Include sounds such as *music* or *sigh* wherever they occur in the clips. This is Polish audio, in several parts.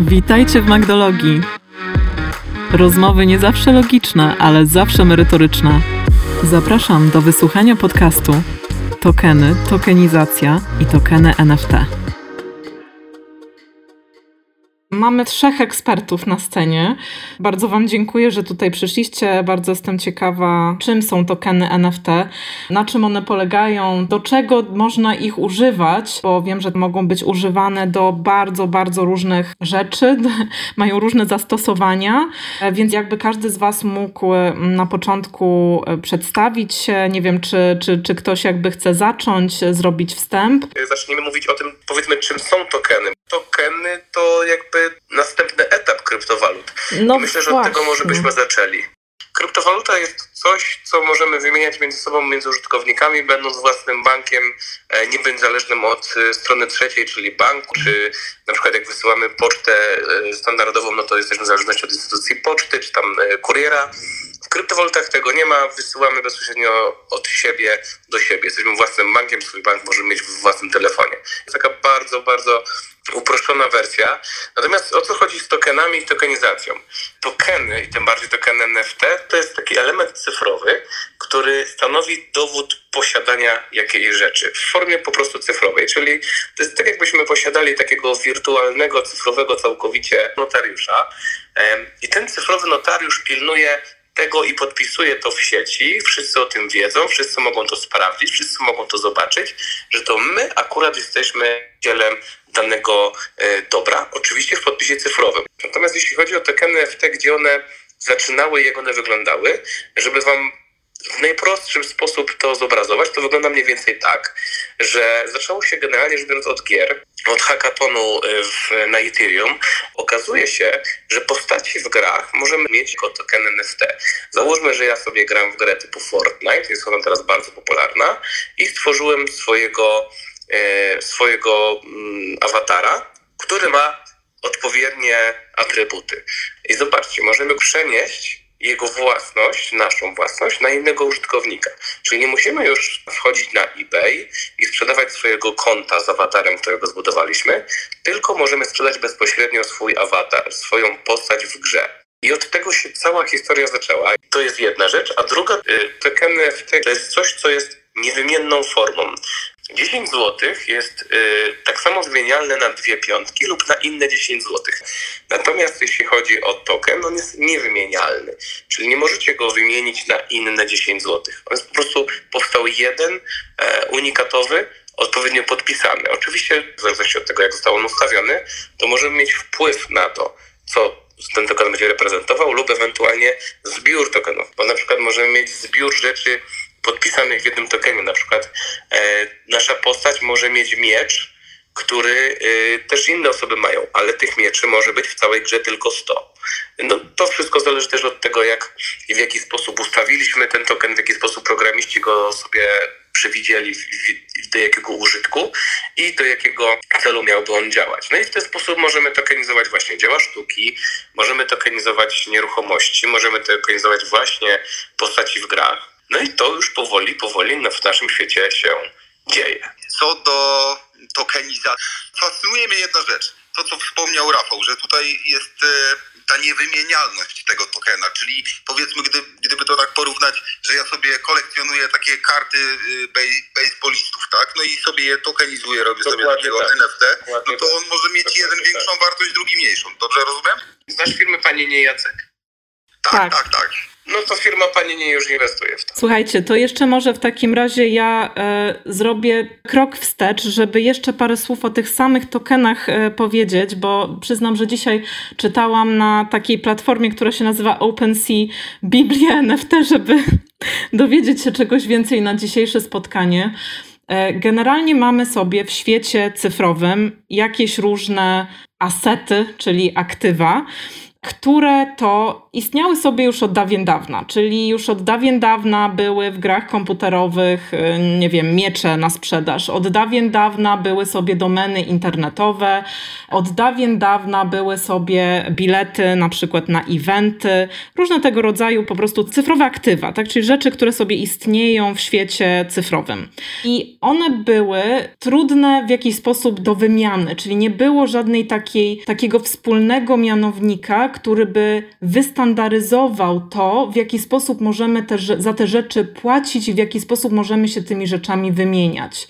Witajcie w Magdologii. Rozmowy nie zawsze logiczne, ale zawsze merytoryczne. Zapraszam do wysłuchania podcastu Tokeny, tokenizacja i tokeny NFT. Mamy trzech ekspertów na scenie. Bardzo Wam dziękuję, że tutaj przyszliście. Bardzo jestem ciekawa, czym są tokeny NFT, na czym one polegają, do czego można ich używać, bo wiem, że mogą być używane do bardzo, bardzo różnych rzeczy, *laughs* mają różne zastosowania, więc jakby każdy z Was mógł na początku przedstawić się, nie wiem, czy, czy, czy ktoś jakby chce zacząć, zrobić wstęp. Zacznijmy mówić o tym, powiedzmy, czym są tokeny. Tokeny to jakby następny etap kryptowalut. No I myślę, że właśnie. od tego może byśmy zaczęli. Kryptowaluta jest coś, co możemy wymieniać między sobą, między użytkownikami, będąc własnym bankiem, e, nie być zależnym od e, strony trzeciej, czyli banku, czy na przykład jak wysyłamy pocztę e, standardową, no to jesteśmy w zależności od instytucji poczty, czy tam kuriera. Kryptowalutach tego nie ma, wysyłamy bezpośrednio od siebie do siebie. Jesteśmy własnym bankiem, swój bank możemy mieć w własnym telefonie. Jest taka bardzo, bardzo uproszczona wersja. Natomiast o co chodzi z tokenami i tokenizacją? Tokeny, i tym bardziej tokeny NFT, to jest taki element cyfrowy, który stanowi dowód posiadania jakiejś rzeczy w formie po prostu cyfrowej. Czyli to jest tak, jakbyśmy posiadali takiego wirtualnego, cyfrowego całkowicie notariusza. I ten cyfrowy notariusz pilnuje tego i podpisuje to w sieci. Wszyscy o tym wiedzą, wszyscy mogą to sprawdzić, wszyscy mogą to zobaczyć, że to my akurat jesteśmy dzielem danego e, dobra, oczywiście w podpisie cyfrowym. Natomiast jeśli chodzi o tokeny NFT, gdzie one zaczynały, jak one wyglądały, żeby Wam w najprostszy sposób to zobrazować, to wygląda mniej więcej tak, że zaczęło się generalnie rzecz biorąc od gier, od hackathonu e, w, na Ethereum. Okazuje się, że postaci w grach możemy mieć jako token NFT. Załóżmy, że ja sobie gram w grę typu Fortnite, jest ona teraz bardzo popularna i stworzyłem swojego E, swojego mm, awatara, który ma odpowiednie atrybuty. I zobaczcie, możemy przenieść jego własność, naszą własność, na innego użytkownika. Czyli nie musimy już wchodzić na eBay i sprzedawać swojego konta z awatarem, którego zbudowaliśmy, tylko możemy sprzedać bezpośrednio swój awatar, swoją postać w grze. I od tego się cała historia zaczęła. To jest jedna rzecz. A druga, y, NFT to jest coś, co jest niewymienną formą. 10 zł jest y, tak samo wymienialne na dwie piątki lub na inne 10 zł. Natomiast jeśli chodzi o token, on jest niewymienialny, czyli nie możecie go wymienić na inne 10 zł. On jest po prostu powstał jeden e, unikatowy, odpowiednio podpisany. Oczywiście, w zależności od tego, jak został on ustawiony, to możemy mieć wpływ na to, co ten token będzie reprezentował, lub ewentualnie zbiór tokenów, bo na przykład możemy mieć zbiór rzeczy podpisanych w jednym tokenie. Na przykład e, nasza postać może mieć miecz, który e, też inne osoby mają, ale tych mieczy może być w całej grze tylko 100. No, to wszystko zależy też od tego, jak i w jaki sposób ustawiliśmy ten token, w jaki sposób programiści go sobie przewidzieli, do jakiego użytku i do jakiego celu miałby on działać. No i w ten sposób możemy tokenizować właśnie dzieła sztuki, możemy tokenizować nieruchomości, możemy tokenizować właśnie postaci w grach. No i to już powoli, powoli w naszym świecie się dzieje. Co do tokenizacji, fascynuje mnie jedna rzecz. To, co wspomniał Rafał, że tutaj jest e, ta niewymienialność tego tokena, czyli powiedzmy, gdy, gdyby to tak porównać, że ja sobie kolekcjonuję takie karty y, baseballistów, tak? No i sobie je tokenizuję, robię Dokładnie sobie takiego tak. NFT, Dokładnie no to on może mieć Dokładnie jeden tak. większą wartość, drugi mniejszą. Dobrze rozumiem? Znasz firmy Panie Nie Jacek? Tak, tak, tak. tak no to firma pani nie już inwestuje w to. Słuchajcie, to jeszcze może w takim razie ja e, zrobię krok wstecz, żeby jeszcze parę słów o tych samych tokenach e, powiedzieć, bo przyznam, że dzisiaj czytałam na takiej platformie, która się nazywa OpenSea Biblię *laughs* NFT, żeby *laughs* dowiedzieć się czegoś więcej na dzisiejsze spotkanie. E, generalnie mamy sobie w świecie cyfrowym jakieś różne asety, czyli aktywa. Które to istniały sobie już od dawien dawna, czyli już od dawien dawna były w grach komputerowych, y, nie wiem, miecze na sprzedaż, od dawien dawna były sobie domeny internetowe, od dawien dawna były sobie bilety na przykład na eventy, różne tego rodzaju po prostu cyfrowe aktywa, tak? czyli rzeczy, które sobie istnieją w świecie cyfrowym. I one były trudne w jakiś sposób do wymiany, czyli nie było żadnej takiej, takiego wspólnego mianownika, który by wystandaryzował to, w jaki sposób możemy te, za te rzeczy płacić i w jaki sposób możemy się tymi rzeczami wymieniać.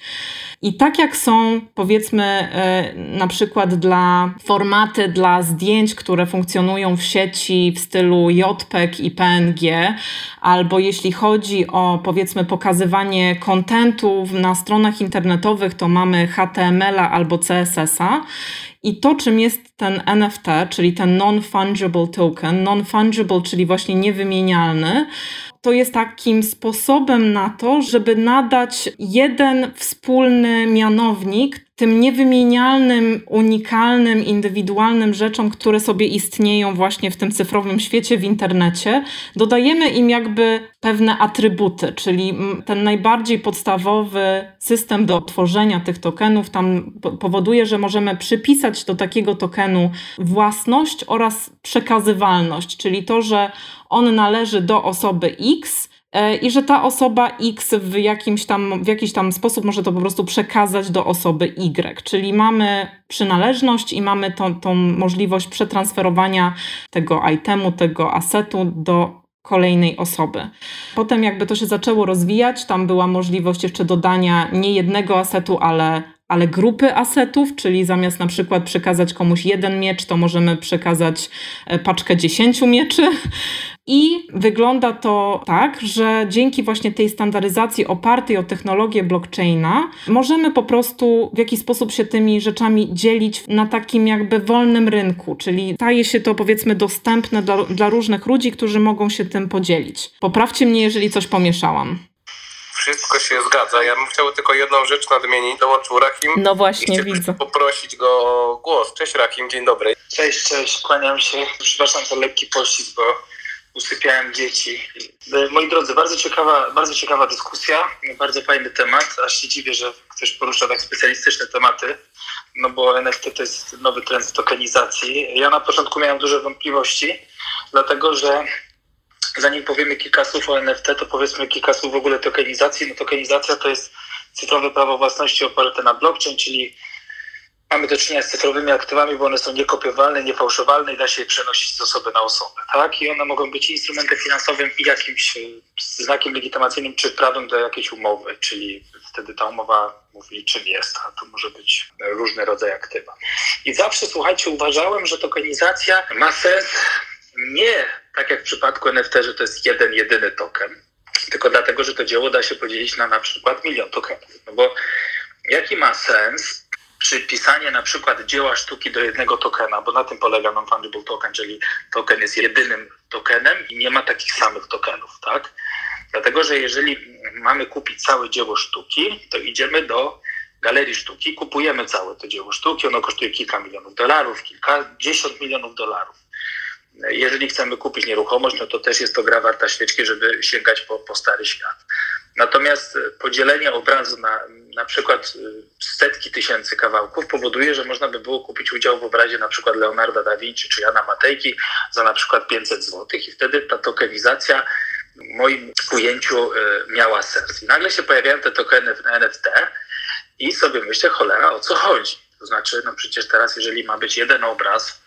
I tak jak są, powiedzmy, e, na przykład dla formaty dla zdjęć, które funkcjonują w sieci w stylu JPEG i PNG, albo jeśli chodzi o, powiedzmy, pokazywanie kontentu na stronach internetowych, to mamy HTML-a albo CSS-a. I to, czym jest ten NFT, czyli ten non-fungible token, non-fungible, czyli właśnie niewymienialny, to jest takim sposobem na to, żeby nadać jeden wspólny mianownik tym niewymienialnym, unikalnym, indywidualnym rzeczom, które sobie istnieją właśnie w tym cyfrowym świecie, w internecie, dodajemy im jakby pewne atrybuty, czyli ten najbardziej podstawowy system do tworzenia tych tokenów tam powoduje, że możemy przypisać do takiego tokenu własność oraz przekazywalność, czyli to, że on należy do osoby X, E, i że ta osoba X w, jakimś tam, w jakiś tam sposób może to po prostu przekazać do osoby Y. Czyli mamy przynależność i mamy tą, tą możliwość przetransferowania tego itemu, tego asetu do kolejnej osoby. Potem jakby to się zaczęło rozwijać, tam była możliwość jeszcze dodania nie jednego asetu, ale ale grupy asetów, czyli zamiast na przykład przekazać komuś jeden miecz, to możemy przekazać e, paczkę dziesięciu mieczy. I wygląda to tak, że dzięki właśnie tej standaryzacji opartej o technologię blockchaina możemy po prostu w jakiś sposób się tymi rzeczami dzielić na takim jakby wolnym rynku, czyli staje się to powiedzmy dostępne dla, dla różnych ludzi, którzy mogą się tym podzielić. Poprawcie mnie, jeżeli coś pomieszałam. Wszystko się zgadza. Ja bym chciał tylko jedną rzecz nadmienić. Dołączył Rakim. No właśnie, widzę. poprosić go o głos. Cześć Rakim, dzień dobry. Cześć, cześć, kłaniam się. Przepraszam za lekki pościg, bo usypiałem dzieci. Moi drodzy, bardzo ciekawa, bardzo ciekawa dyskusja, bardzo fajny temat. Aż się dziwię, że ktoś porusza tak specjalistyczne tematy, no bo NFT to jest nowy trend tokenizacji. Ja na początku miałem duże wątpliwości, dlatego że zanim powiemy kilka słów o NFT, to powiedzmy kilka słów w ogóle tokenizacji. No tokenizacja to jest cyfrowe prawo własności oparte na blockchain, czyli mamy do czynienia z cyfrowymi aktywami, bo one są niekopiowalne, niefałszowalne i da się je przenosić z osoby na osobę. Tak? I one mogą być instrumentem finansowym i jakimś e, znakiem legitymacyjnym czy prawem do jakiejś umowy, czyli wtedy ta umowa mówi, czym jest, a to może być różny rodzaj aktywa. I zawsze, słuchajcie, uważałem, że tokenizacja ma sens nie tak jak w przypadku NFT, że to jest jeden, jedyny token, tylko dlatego, że to dzieło da się podzielić na na przykład milion tokenów. No bo jaki ma sens przypisanie na przykład dzieła sztuki do jednego tokena, bo na tym polega non-fungible token, czyli token jest jedynym tokenem i nie ma takich samych tokenów, tak? Dlatego, że jeżeli mamy kupić całe dzieło sztuki, to idziemy do galerii sztuki, kupujemy całe to dzieło sztuki, ono kosztuje kilka milionów dolarów, kilkadziesiąt milionów dolarów. Jeżeli chcemy kupić nieruchomość, no to też jest to gra warta świeczki, żeby sięgać po, po stary świat. Natomiast podzielenie obrazu na na przykład y, setki tysięcy kawałków powoduje, że można by było kupić udział w obrazie na przykład Leonarda da Vinci czy Jana Matejki za na przykład 500 zł i wtedy ta tokenizacja w moim ujęciu y, miała sens. I nagle się pojawiają te tokeny w NFT i sobie myślę, cholera, o co chodzi? To znaczy, no przecież teraz, jeżeli ma być jeden obraz,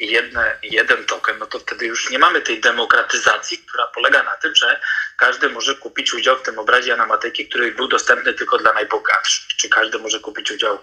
jedne, jeden token, no to wtedy już nie mamy tej demokratyzacji, która polega na tym, że każdy może kupić udział w tym obrazie animatyki, który był dostępny tylko dla najbogatszych. Czy każdy może kupić udział,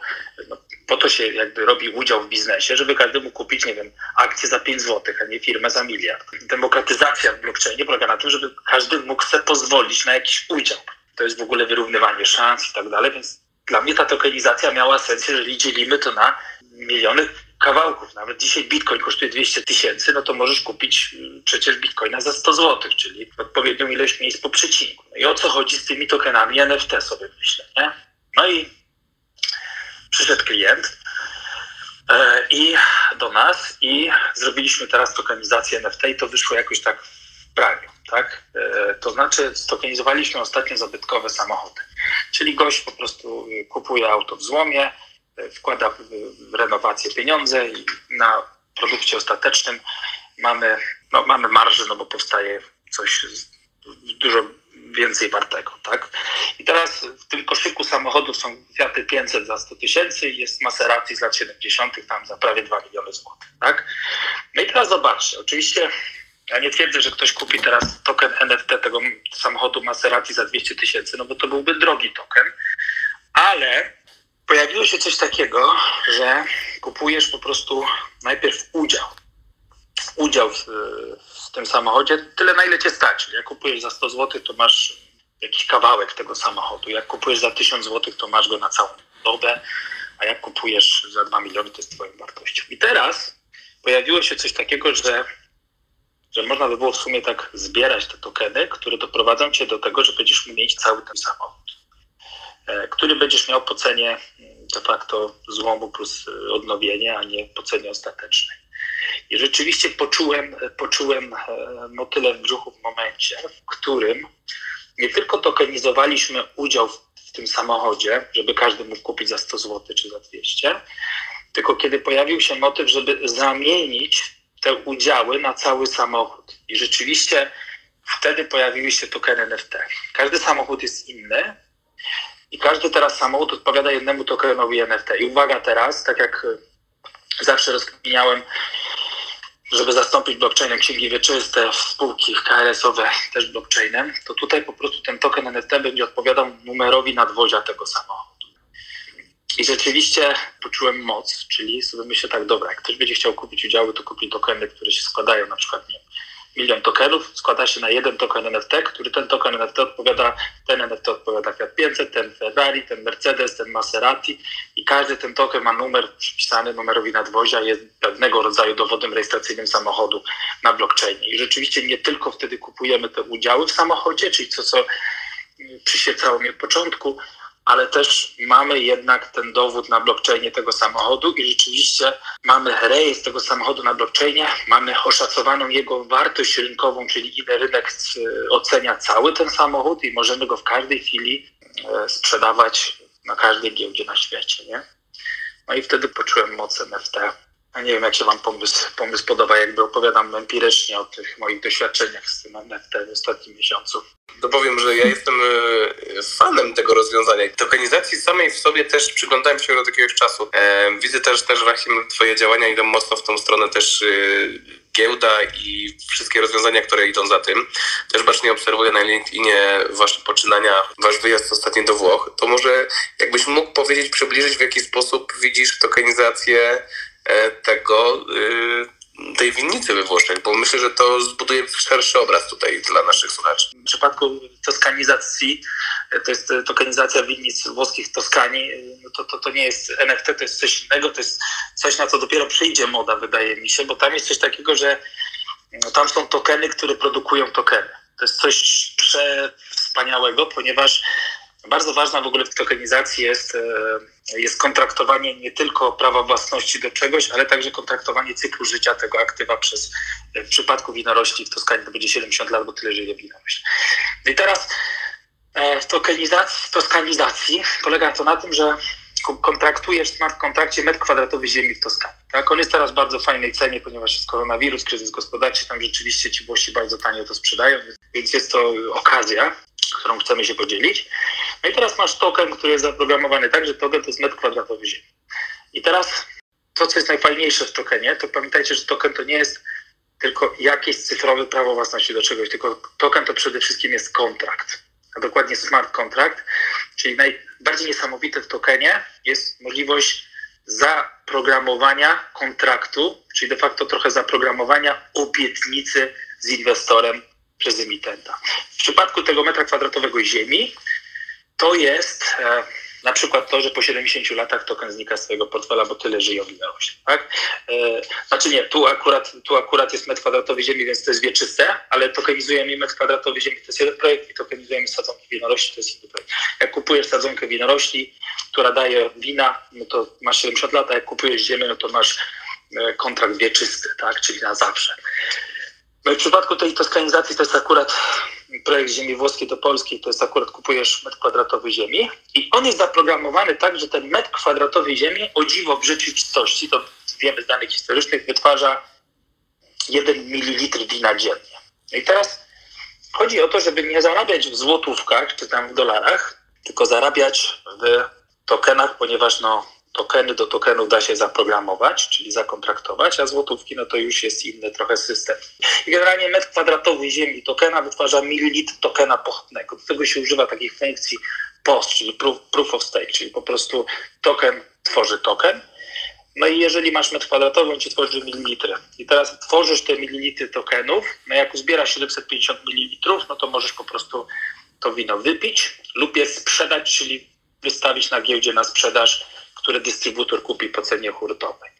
no, po to się jakby robi udział w biznesie, żeby każdy mógł kupić, nie wiem, akcję za 5 zł, a nie firmę za miliard. Demokratyzacja w blockchainie polega na tym, żeby każdy mógł sobie pozwolić na jakiś udział. To jest w ogóle wyrównywanie szans i tak dalej, więc dla mnie ta tokenizacja miała sens, jeżeli dzielimy to na miliony kawałków. Nawet dzisiaj bitcoin kosztuje 200 tysięcy, no to możesz kupić mm, przecież bitcoina za 100 zł, czyli odpowiednią ilość miejsc po przecinku. No i o co chodzi z tymi tokenami NFT sobie myślę, nie? No i przyszedł klient e, i do nas i zrobiliśmy teraz tokenizację NFT i to wyszło jakoś tak w praniu, tak? E, to znaczy stokenizowaliśmy ostatnio zabytkowe samochody, czyli gość po prostu kupuje auto w złomie, wkłada w renowację pieniądze i na produkcie ostatecznym mamy, no, mamy marżę, no bo powstaje coś dużo więcej wartego, tak? I teraz w tym koszyku samochodów są Fiaty 500 za 100 tysięcy i jest Maserati z lat 70. tam za prawie 2 miliony złotych, tak? No i teraz zobaczcie, oczywiście ja nie twierdzę, że ktoś kupi teraz token NFT tego samochodu Maserati za 200 tysięcy, no bo to byłby drogi token, ale pojawiło się coś takiego, że kupujesz po prostu najpierw udział. Udział w, w tym samochodzie, tyle na ile cię stać. Jak kupujesz za 100 zł, to masz jakiś kawałek tego samochodu. Jak kupujesz za 1000 zł, to masz go na całą dobę, a jak kupujesz za 2 miliony, to jest twoją wartością. I teraz pojawiło się coś takiego, że, że można by było w sumie tak zbierać te tokeny, które doprowadzą cię do tego, że będziesz mieć cały ten samochód, który będziesz miał po cenie de facto złomu plus e, odnowienie, a nie po cenie ostatecznej. I rzeczywiście poczułem, poczułem e, motyle w brzuchu w momencie, w którym nie tylko tokenizowaliśmy udział w tym samochodzie, żeby każdy mógł kupić za 100 zł czy za 200, tylko kiedy pojawił się motyw, żeby zamienić te udziały na cały samochód. I rzeczywiście wtedy pojawiły się tokeny NFT. Każdy samochód jest inny i każdy teraz samochód odpowiada jednemu tokenowi NFT. I uwaga teraz, tak jak zawsze rozkminiałem, żeby zastąpić blockchainem księgi wieczyste, spółki KRS-owe też blockchainem, to tutaj po prostu ten token NFT będzie odpowiadał numerowi nadwozia tego samochodu. I rzeczywiście poczułem moc, czyli sobie myślę tak, dobra, jak ktoś będzie chciał kupić udziały, to kupi tokeny, które się składają na przykład, nie milion tokenów, składa się na jeden token NFT, który ten token NFT odpowiada, ten NFT odpowiada Fiat 500, ten Ferrari, ten Mercedes, ten Maserati i każdy ten token ma numer przypisany numerowi nadwozia, jest pewnego rodzaju dowodem rejestracyjnym samochodu na blockchainie. I rzeczywiście nie tylko wtedy kupujemy te udziały w samochodzie, czyli to, co przyświecało mi od początku, ale też mamy jednak ten dowód na blockchainie tego samochodu i rzeczywiście mamy rejestr tego samochodu na blockchainie, mamy oszacowaną jego wartość rynkową, czyli ile rynek ocenia cały ten samochód i możemy go w każdej chwili e, sprzedawać na każdej giełdzie na świecie. Nie? No i wtedy poczułem moc NFT. Nie wiem, jak się Wam pomysł, pomysł podoba, jakby opowiadam empirycznie o tych moich doświadczeniach z tym NFT w ostatnim miesiącu. Dopowiem, że ja jestem e, fanem tego rozwiązania. Tokenizacji samej w sobie też przyglądałem się od jakiegoś czasu. E, widzę też, też właśnie Twoje działania idą mocno w tą stronę też e, giełda i wszystkie rozwiązania, które idą za tym. Też bacznie obserwuję na LinkedInie Wasze poczynania, Wasz wyjazd ostatni do Włoch. To może jakbyś mógł powiedzieć, przybliżyć w jaki sposób widzisz tokenizację tego tej winnicy we Włoszech, bo myślę, że to zbuduje szerszy obraz tutaj dla naszych słuchaczy. W przypadku toskanizacji, to jest tokenizacja winnic włoskich Toskanii, no to, to, to nie jest NFT, to jest coś innego, to jest coś, na co dopiero przyjdzie moda, wydaje mi się, bo tam jest coś takiego, że no, tam są tokeny, które produkują tokeny. To jest coś przewspaniałego, ponieważ bardzo ważna w ogóle w tokenizacji jest, e, jest kontraktowanie nie tylko prawa własności do czegoś, ale także kontraktowanie cyklu życia tego aktywa przez, w przypadku winorośli w Toskanii to będzie 70 lat, bo tyle żyje winorośl. No I teraz e, w tokenizacji, toskanizacji polega to na tym, że kontraktujesz w smart kontrakcie metr kwadratowy ziemi w Toskanii. Tak? On jest teraz w bardzo fajnej cenie, ponieważ jest koronawirus, kryzys gospodarczy, tam rzeczywiście ci Włosi bardzo tanio to sprzedają, więc jest to okazja którą chcemy się podzielić. No i teraz masz token, który jest zaprogramowany tak, że token to jest metr kwadratowy ziemi. I teraz to, co jest najfajniejsze w tokenie, to pamiętajcie, że token to nie jest tylko jakieś cyfrowe prawo własności do czegoś, tylko token to przede wszystkim jest kontrakt, a dokładnie smart contract, czyli najbardziej niesamowite w tokenie jest możliwość zaprogramowania kontraktu, czyli de facto trochę zaprogramowania obietnicy z inwestorem przez emitenta. W przypadku tego metra kwadratowego ziemi to jest e, na przykład to, że po 70 latach token znika z swojego portfela, bo tyle żyją winorośli. Tak? E, znaczy nie, tu akurat, tu akurat jest metr kwadratowy ziemi, więc to jest wieczyste, ale tokenizujemy metr kwadratowy ziemi, to jest jeden projekt i tokenizujemy sadzonki winorośli, to jest inny projekt. Jak kupujesz sadzonkę winorośli, która daje wina, no to masz 70 lat, a jak kupujesz ziemię, no to masz e, kontrakt wieczysty, tak, czyli na zawsze. No i w przypadku tej toskanizacji to jest akurat projekt ziemi włoskiej do Polski, to jest akurat kupujesz metr kwadratowy ziemi i on jest zaprogramowany tak, że ten metr kwadratowy ziemi, o dziwo w rzeczywistości, to wiemy z danych historycznych, wytwarza 1 ml wina dziennie. I teraz chodzi o to, żeby nie zarabiać w złotówkach czy tam w dolarach, tylko zarabiać w tokenach, ponieważ no, tokeny do tokenów da się zaprogramować, czyli zakontraktować, a złotówki no to już jest inny trochę system. I generalnie metr kwadratowy ziemi tokena wytwarza mililitr tokena pochodnego. Do tego się używa takich funkcji POS, czyli proof, proof of stake, czyli po prostu token tworzy token. No i jeżeli masz metr kwadratowy, on ci tworzy mililitry. I teraz tworzysz te mililitry tokenów, no jak uzbierasz 750 mililitrów, no to możesz po prostu to wino wypić lub je sprzedać, czyli wystawić na giełdzie na sprzedaż które dystrybutor kupi po cenie hurtowej.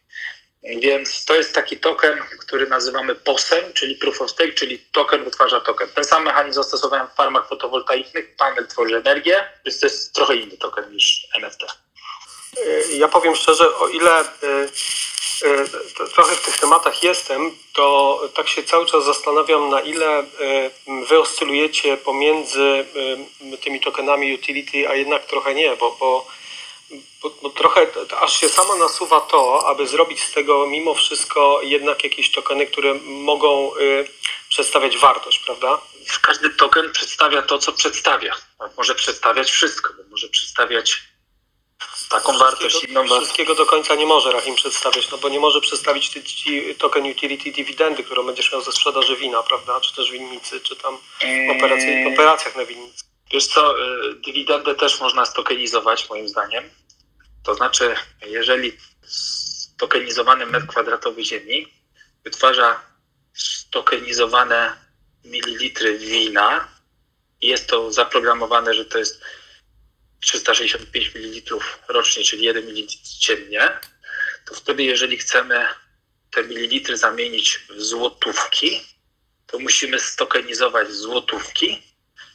Więc to jest taki token, który nazywamy POSem, czyli Proof of Stake, czyli token wytwarza token. Ten sam mechanizm zastosowałem w farmach fotowoltaicznych. Panel tworzy energię, więc to jest trochę inny token niż NFT. Ja powiem szczerze, o ile y, y, trochę w tych tematach jestem, to tak się cały czas zastanawiam, na ile y, wy oscylujecie pomiędzy tymi tokenami utility, a jednak trochę nie, bo, bo bo, bo, trochę aż się samo nasuwa to, aby zrobić z tego mimo wszystko jednak jakieś tokeny, które mogą y, przedstawiać wartość, prawda? Każdy token przedstawia to, co przedstawia. Może przedstawiać wszystko, bo może przedstawiać taką wartość, inną. Wszystkiego do końca nie może Rahim przedstawiać, no bo nie może przedstawić ci token utility dywidendy, którą będziesz miał ze sprzedaży wina, prawda? Czy też winnicy, czy tam w eee. operacjach na winnicy. Wiesz co, y, dywidendę też można stokenizować moim zdaniem. To znaczy, jeżeli stokenizowany metr kwadratowy ziemi wytwarza stokenizowane mililitry wina jest to zaprogramowane, że to jest 365 ml rocznie, czyli 1 ml dziennie, to wtedy jeżeli chcemy te mililitry zamienić w złotówki, to musimy stokenizować złotówki,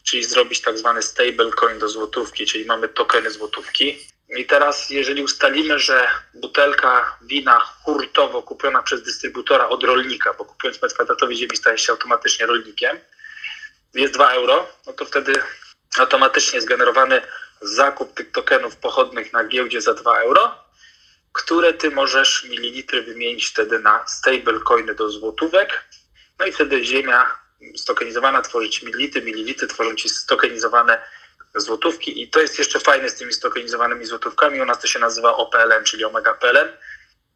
czyli zrobić tak zwany stablecoin do złotówki, czyli mamy tokeny złotówki i teraz, jeżeli ustalimy, że butelka wina hurtowo kupiona przez dystrybutora od rolnika, bo kupując metr kwadratowy ziemi staje się automatycznie rolnikiem, jest 2 euro, no to wtedy automatycznie zgenerowany zakup tych tokenów pochodnych na giełdzie za 2 euro, które ty możesz mililitry wymienić wtedy na stablecoiny do złotówek. No i wtedy ziemia stokenizowana tworzy ci mililitry, mililitry tworzą ci stokenizowane złotówki i to jest jeszcze fajne z tymi stokenizowanymi złotówkami. U nas to się nazywa OPLN, czyli Omega PLN,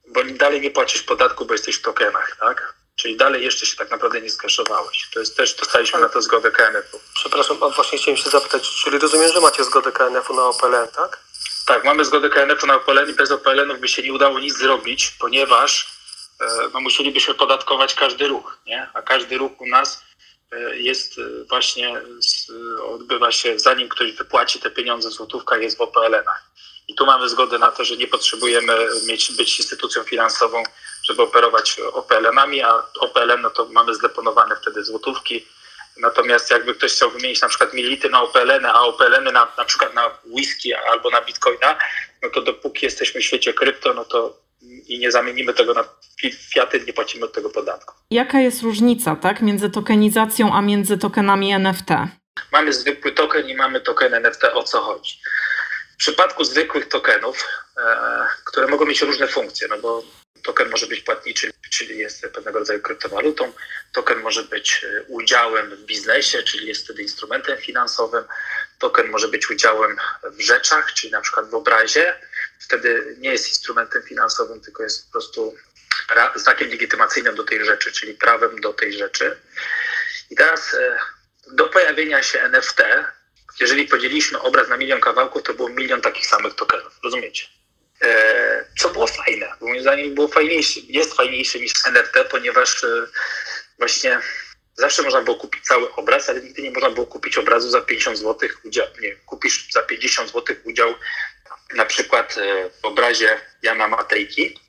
bo dalej nie płacisz podatku, bo jesteś w tokenach, tak? Czyli dalej jeszcze się tak naprawdę nie skaszowałeś. To jest też, dostaliśmy na to zgodę KNF-u. Przepraszam, właśnie chciałem się zapytać, czyli rozumiem, że macie zgodę KNF-u na OPLN, tak? Tak, mamy zgodę KNF-u na OPLN i bez OPLN-ów by się nie udało nic zrobić, ponieważ e, no, musielibyśmy podatkować każdy ruch, nie? A każdy ruch u nas jest e, właśnie, odbywa się zanim ktoś wypłaci te pieniądze, złotówka jest w OPLN-ach. I tu mamy zgodę na to, że nie potrzebujemy mieć, być instytucją finansową, żeby operować OPLN-ami, a OPLN no to mamy zdeponowane wtedy złotówki. Natomiast jakby ktoś chciał wymienić na przykład mility na OPLN, a OPLN na, na przykład na whisky albo na bitcoina, no to dopóki jesteśmy w świecie krypto, no to i nie zamienimy tego na fiaty, nie płacimy od tego podatku. Jaka jest różnica tak, między tokenizacją a między tokenami NFT? Mamy zwykły token i mamy token NFT. O co chodzi? W przypadku zwykłych tokenów, e, które mogą mieć różne funkcje, no bo token może być płatniczy, czyli jest pewnego rodzaju kryptowalutą, token może być e, udziałem w biznesie, czyli jest wtedy instrumentem finansowym, token może być udziałem w rzeczach, czyli na przykład w obrazie, wtedy nie jest instrumentem finansowym, tylko jest po prostu znakiem legitymacyjnym do tej rzeczy, czyli prawem do tej rzeczy. I teraz e, do pojawienia się NFT, jeżeli podzieliliśmy obraz na milion kawałków, to było milion takich samych tokenów. Rozumiecie? E, co było fajne. Moim zdaniem było fajniejsze, jest fajniejsze niż NFT, ponieważ e, właśnie zawsze można było kupić cały obraz, ale nigdy nie można było kupić obrazu za 50 zł udział. Nie, kupisz za 50 zł udział na przykład e, w obrazie Jana Matejki,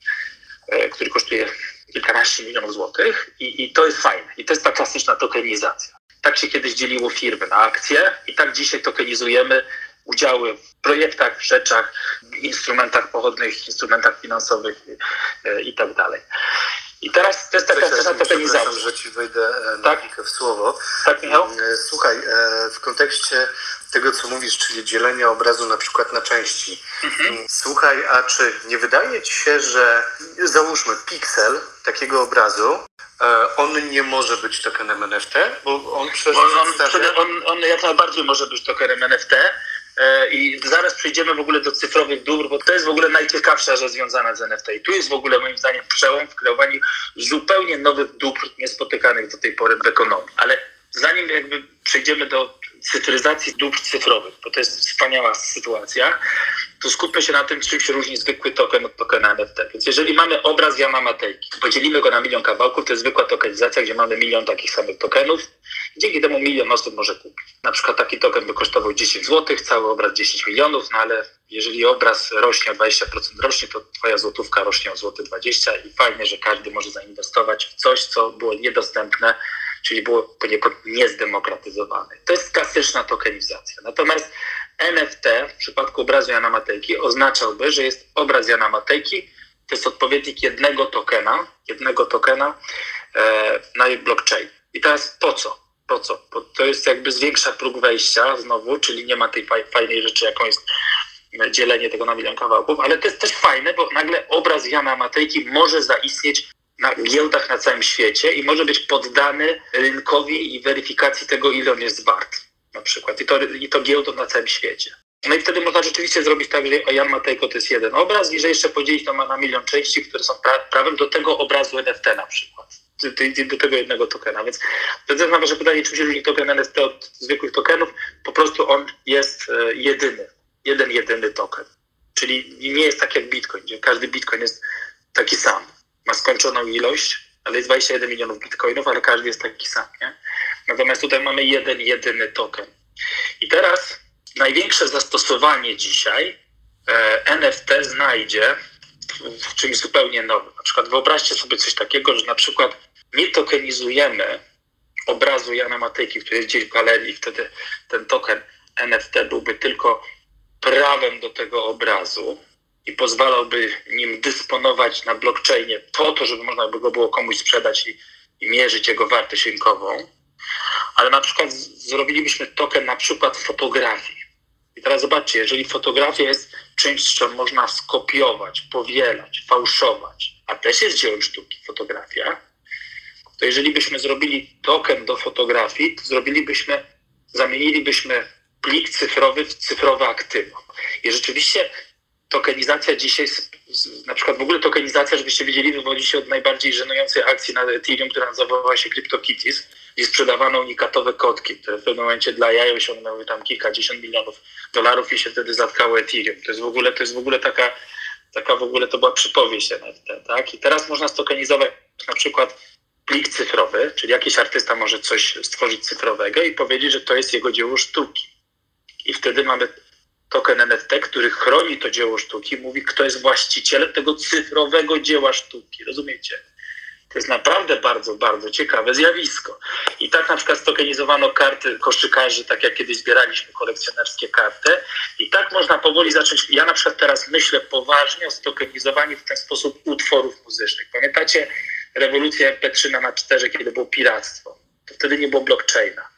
e, który kosztuje kilkanaście milionów złotych i, i to jest fajne. I to jest ta klasyczna tokenizacja. Tak się kiedyś dzieliło firmy na akcje i tak dzisiaj tokenizujemy udziały w projektach, w rzeczach, instrumentach pochodnych, instrumentach finansowych e, i teraz to jest taka wczesna tokenizacja. że ci wejdę e, tak? w słowo. Tak, Michał? E, słuchaj, w kontekście tego, co mówisz, czyli dzielenia obrazu na przykład na części. Mhm. Słuchaj, a czy nie wydaje ci się, że załóżmy piksel takiego obrazu, on nie może być tokenem NFT, bo on przez on, on, on, on jak najbardziej może być tokenem NFT, E, I zaraz przejdziemy w ogóle do cyfrowych dóbr, bo to jest w ogóle najciekawsza rzecz związana z NFT. I tu jest w ogóle moim zdaniem przełom w kreowaniu zupełnie nowych dóbr, niespotykanych do tej pory w ekonomii. Ale zanim jakby przejdziemy do cyfryzacji dóbr cyfrowych, bo to jest wspaniała sytuacja, to skupmy się na tym, czym się różni zwykły token od tokena NFT. Więc jeżeli mamy obraz Jana Matejki, podzielimy go na milion kawałków, to jest zwykła tokenizacja, gdzie mamy milion takich samych tokenów. Dzięki temu milion osób może kupić. Na przykład taki token by kosztował 10 zł, cały obraz 10 milionów, no ale jeżeli obraz rośnie o 20% rocznie, to twoja złotówka rośnie o złoty 20 i fajnie, że każdy może zainwestować w coś, co było niedostępne czyli było niezdemokratyzowane. To jest klasyczna tokenizacja. Natomiast NFT w przypadku obrazu Jana Matejki oznaczałby, że jest obraz Jana Matejki, to jest odpowiednik jednego tokena, jednego tokena e, na blockchain. I teraz po co? Po co? Bo to jest jakby zwiększa próg wejścia znowu, czyli nie ma tej fajnej rzeczy, jaką jest dzielenie tego na milion kawałków, ale to jest też fajne, bo nagle obraz Jana Matejki może zaistnieć na giełdach na całym świecie i może być poddany rynkowi i weryfikacji tego, ile on jest wart na przykład. I to, i to giełdą na całym świecie. No i wtedy można rzeczywiście zrobić tak, że Jan Matejko to jest jeden obraz i że jeszcze podzielić to na milion części, które są pra prawem do tego obrazu NFT na przykład. Do, do tego jednego tokena. Więc to jest na wasze pytanie, czym się różni token NFT od zwykłych tokenów. Po prostu on jest e, jedyny. Jeden, jedyny token. Czyli nie jest tak jak Bitcoin, gdzie każdy Bitcoin jest taki sam ma skończoną ilość, ale jest 21 milionów bitcoinów, ale każdy jest taki sam. Nie? Natomiast tutaj mamy jeden, jedyny token. I teraz największe zastosowanie dzisiaj e, NFT znajdzie w, czymś zupełnie nowym. Na przykład wyobraźcie sobie coś takiego, że na przykład nie tokenizujemy obrazu Jana Matejki, który jest gdzieś w galerii, wtedy ten token NFT byłby tylko prawem do tego obrazu, i pozwalałby nim dysponować na blockchainie po to, żeby można by go było komuś sprzedać i, i mierzyć jego wartość rynkową, ale na przykład zrobilibyśmy token na przykład fotografii. I teraz zobaczcie, jeżeli fotografia jest czymś, co można skopiować, powielać, fałszować, a też jest dziełem sztuki fotografia, to jeżeli byśmy zrobili token do fotografii, to zrobilibyśmy, zamienilibyśmy plik cyfrowy w cyfrowe aktywo. I rzeczywiście tokenizacja dzisiaj, na przykład w ogóle tokenizacja, żebyście wiedzieli, wywodzi się od najbardziej żenującej akcji na Ethereum, która nazywała się CryptoKitties, gdzie sprzedawano unikatowe kotki, które w pewnym momencie dla jaj osiągnęły tam kilkadziesiąt milionów dolarów i się wtedy zatkało Ethereum. To jest w ogóle, to jest w ogóle taka, taka w ogóle to była przypowieść NFT, tak? I teraz można stokenizować na przykład plik cyfrowy, czyli jakiś artysta może coś stworzyć cyfrowego i powiedzieć, że to jest jego dzieło sztuki. I wtedy mamy token NFT, który chroni to dzieło sztuki, mówi, kto jest właścicielem tego cyfrowego dzieła sztuki. Rozumiecie? To jest naprawdę bardzo, bardzo ciekawe zjawisko. I tak na przykład stokenizowano karty koszykarzy, tak jak kiedyś zbieraliśmy kolekcjonerskie karty. I tak można powoli zacząć. Ja na przykład teraz myślę poważnie o stokenizowaniu w ten sposób utworów muzycznych. Pamiętacie rewolucję MP3 na 4, kiedy było piractwo? To wtedy nie było blockchaina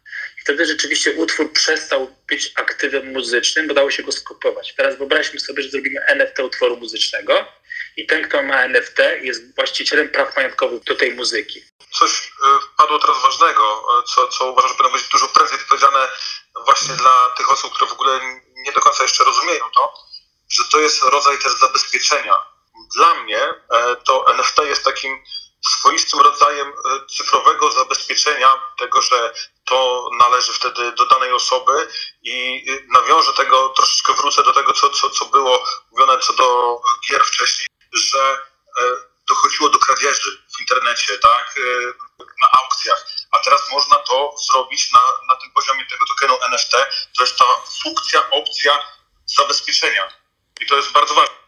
wtedy rzeczywiście utwór przestał być aktywem muzycznym, bo dało się go skopiować. Teraz wyobraźmy sobie, że zrobimy NFT utworu muzycznego i ten, kto ma NFT, jest właścicielem praw majątkowych do tej muzyki. Coś y, padło teraz ważnego, y, co, co uważam, że powinno być dużo prędzej powiedziane właśnie dla tych osób, które w ogóle nie do końca jeszcze rozumieją to, że to jest rodzaj też zabezpieczenia. Dla mnie e, to NFT jest takim swoistym rodzajem e, cyfrowego zabezpieczenia tego, że to należy wtedy do danej osoby i nawiążę tego, troszeczkę wrócę do tego, co, co, co było mówione co do gier wcześniej, że e, dochodziło do kradzieży w internecie, tak, e, na aukcjach, a teraz można to zrobić na, na tym poziomie tego tokenu NFT, to jest ta funkcja, opcja zabezpieczenia. I to jest bardzo ważne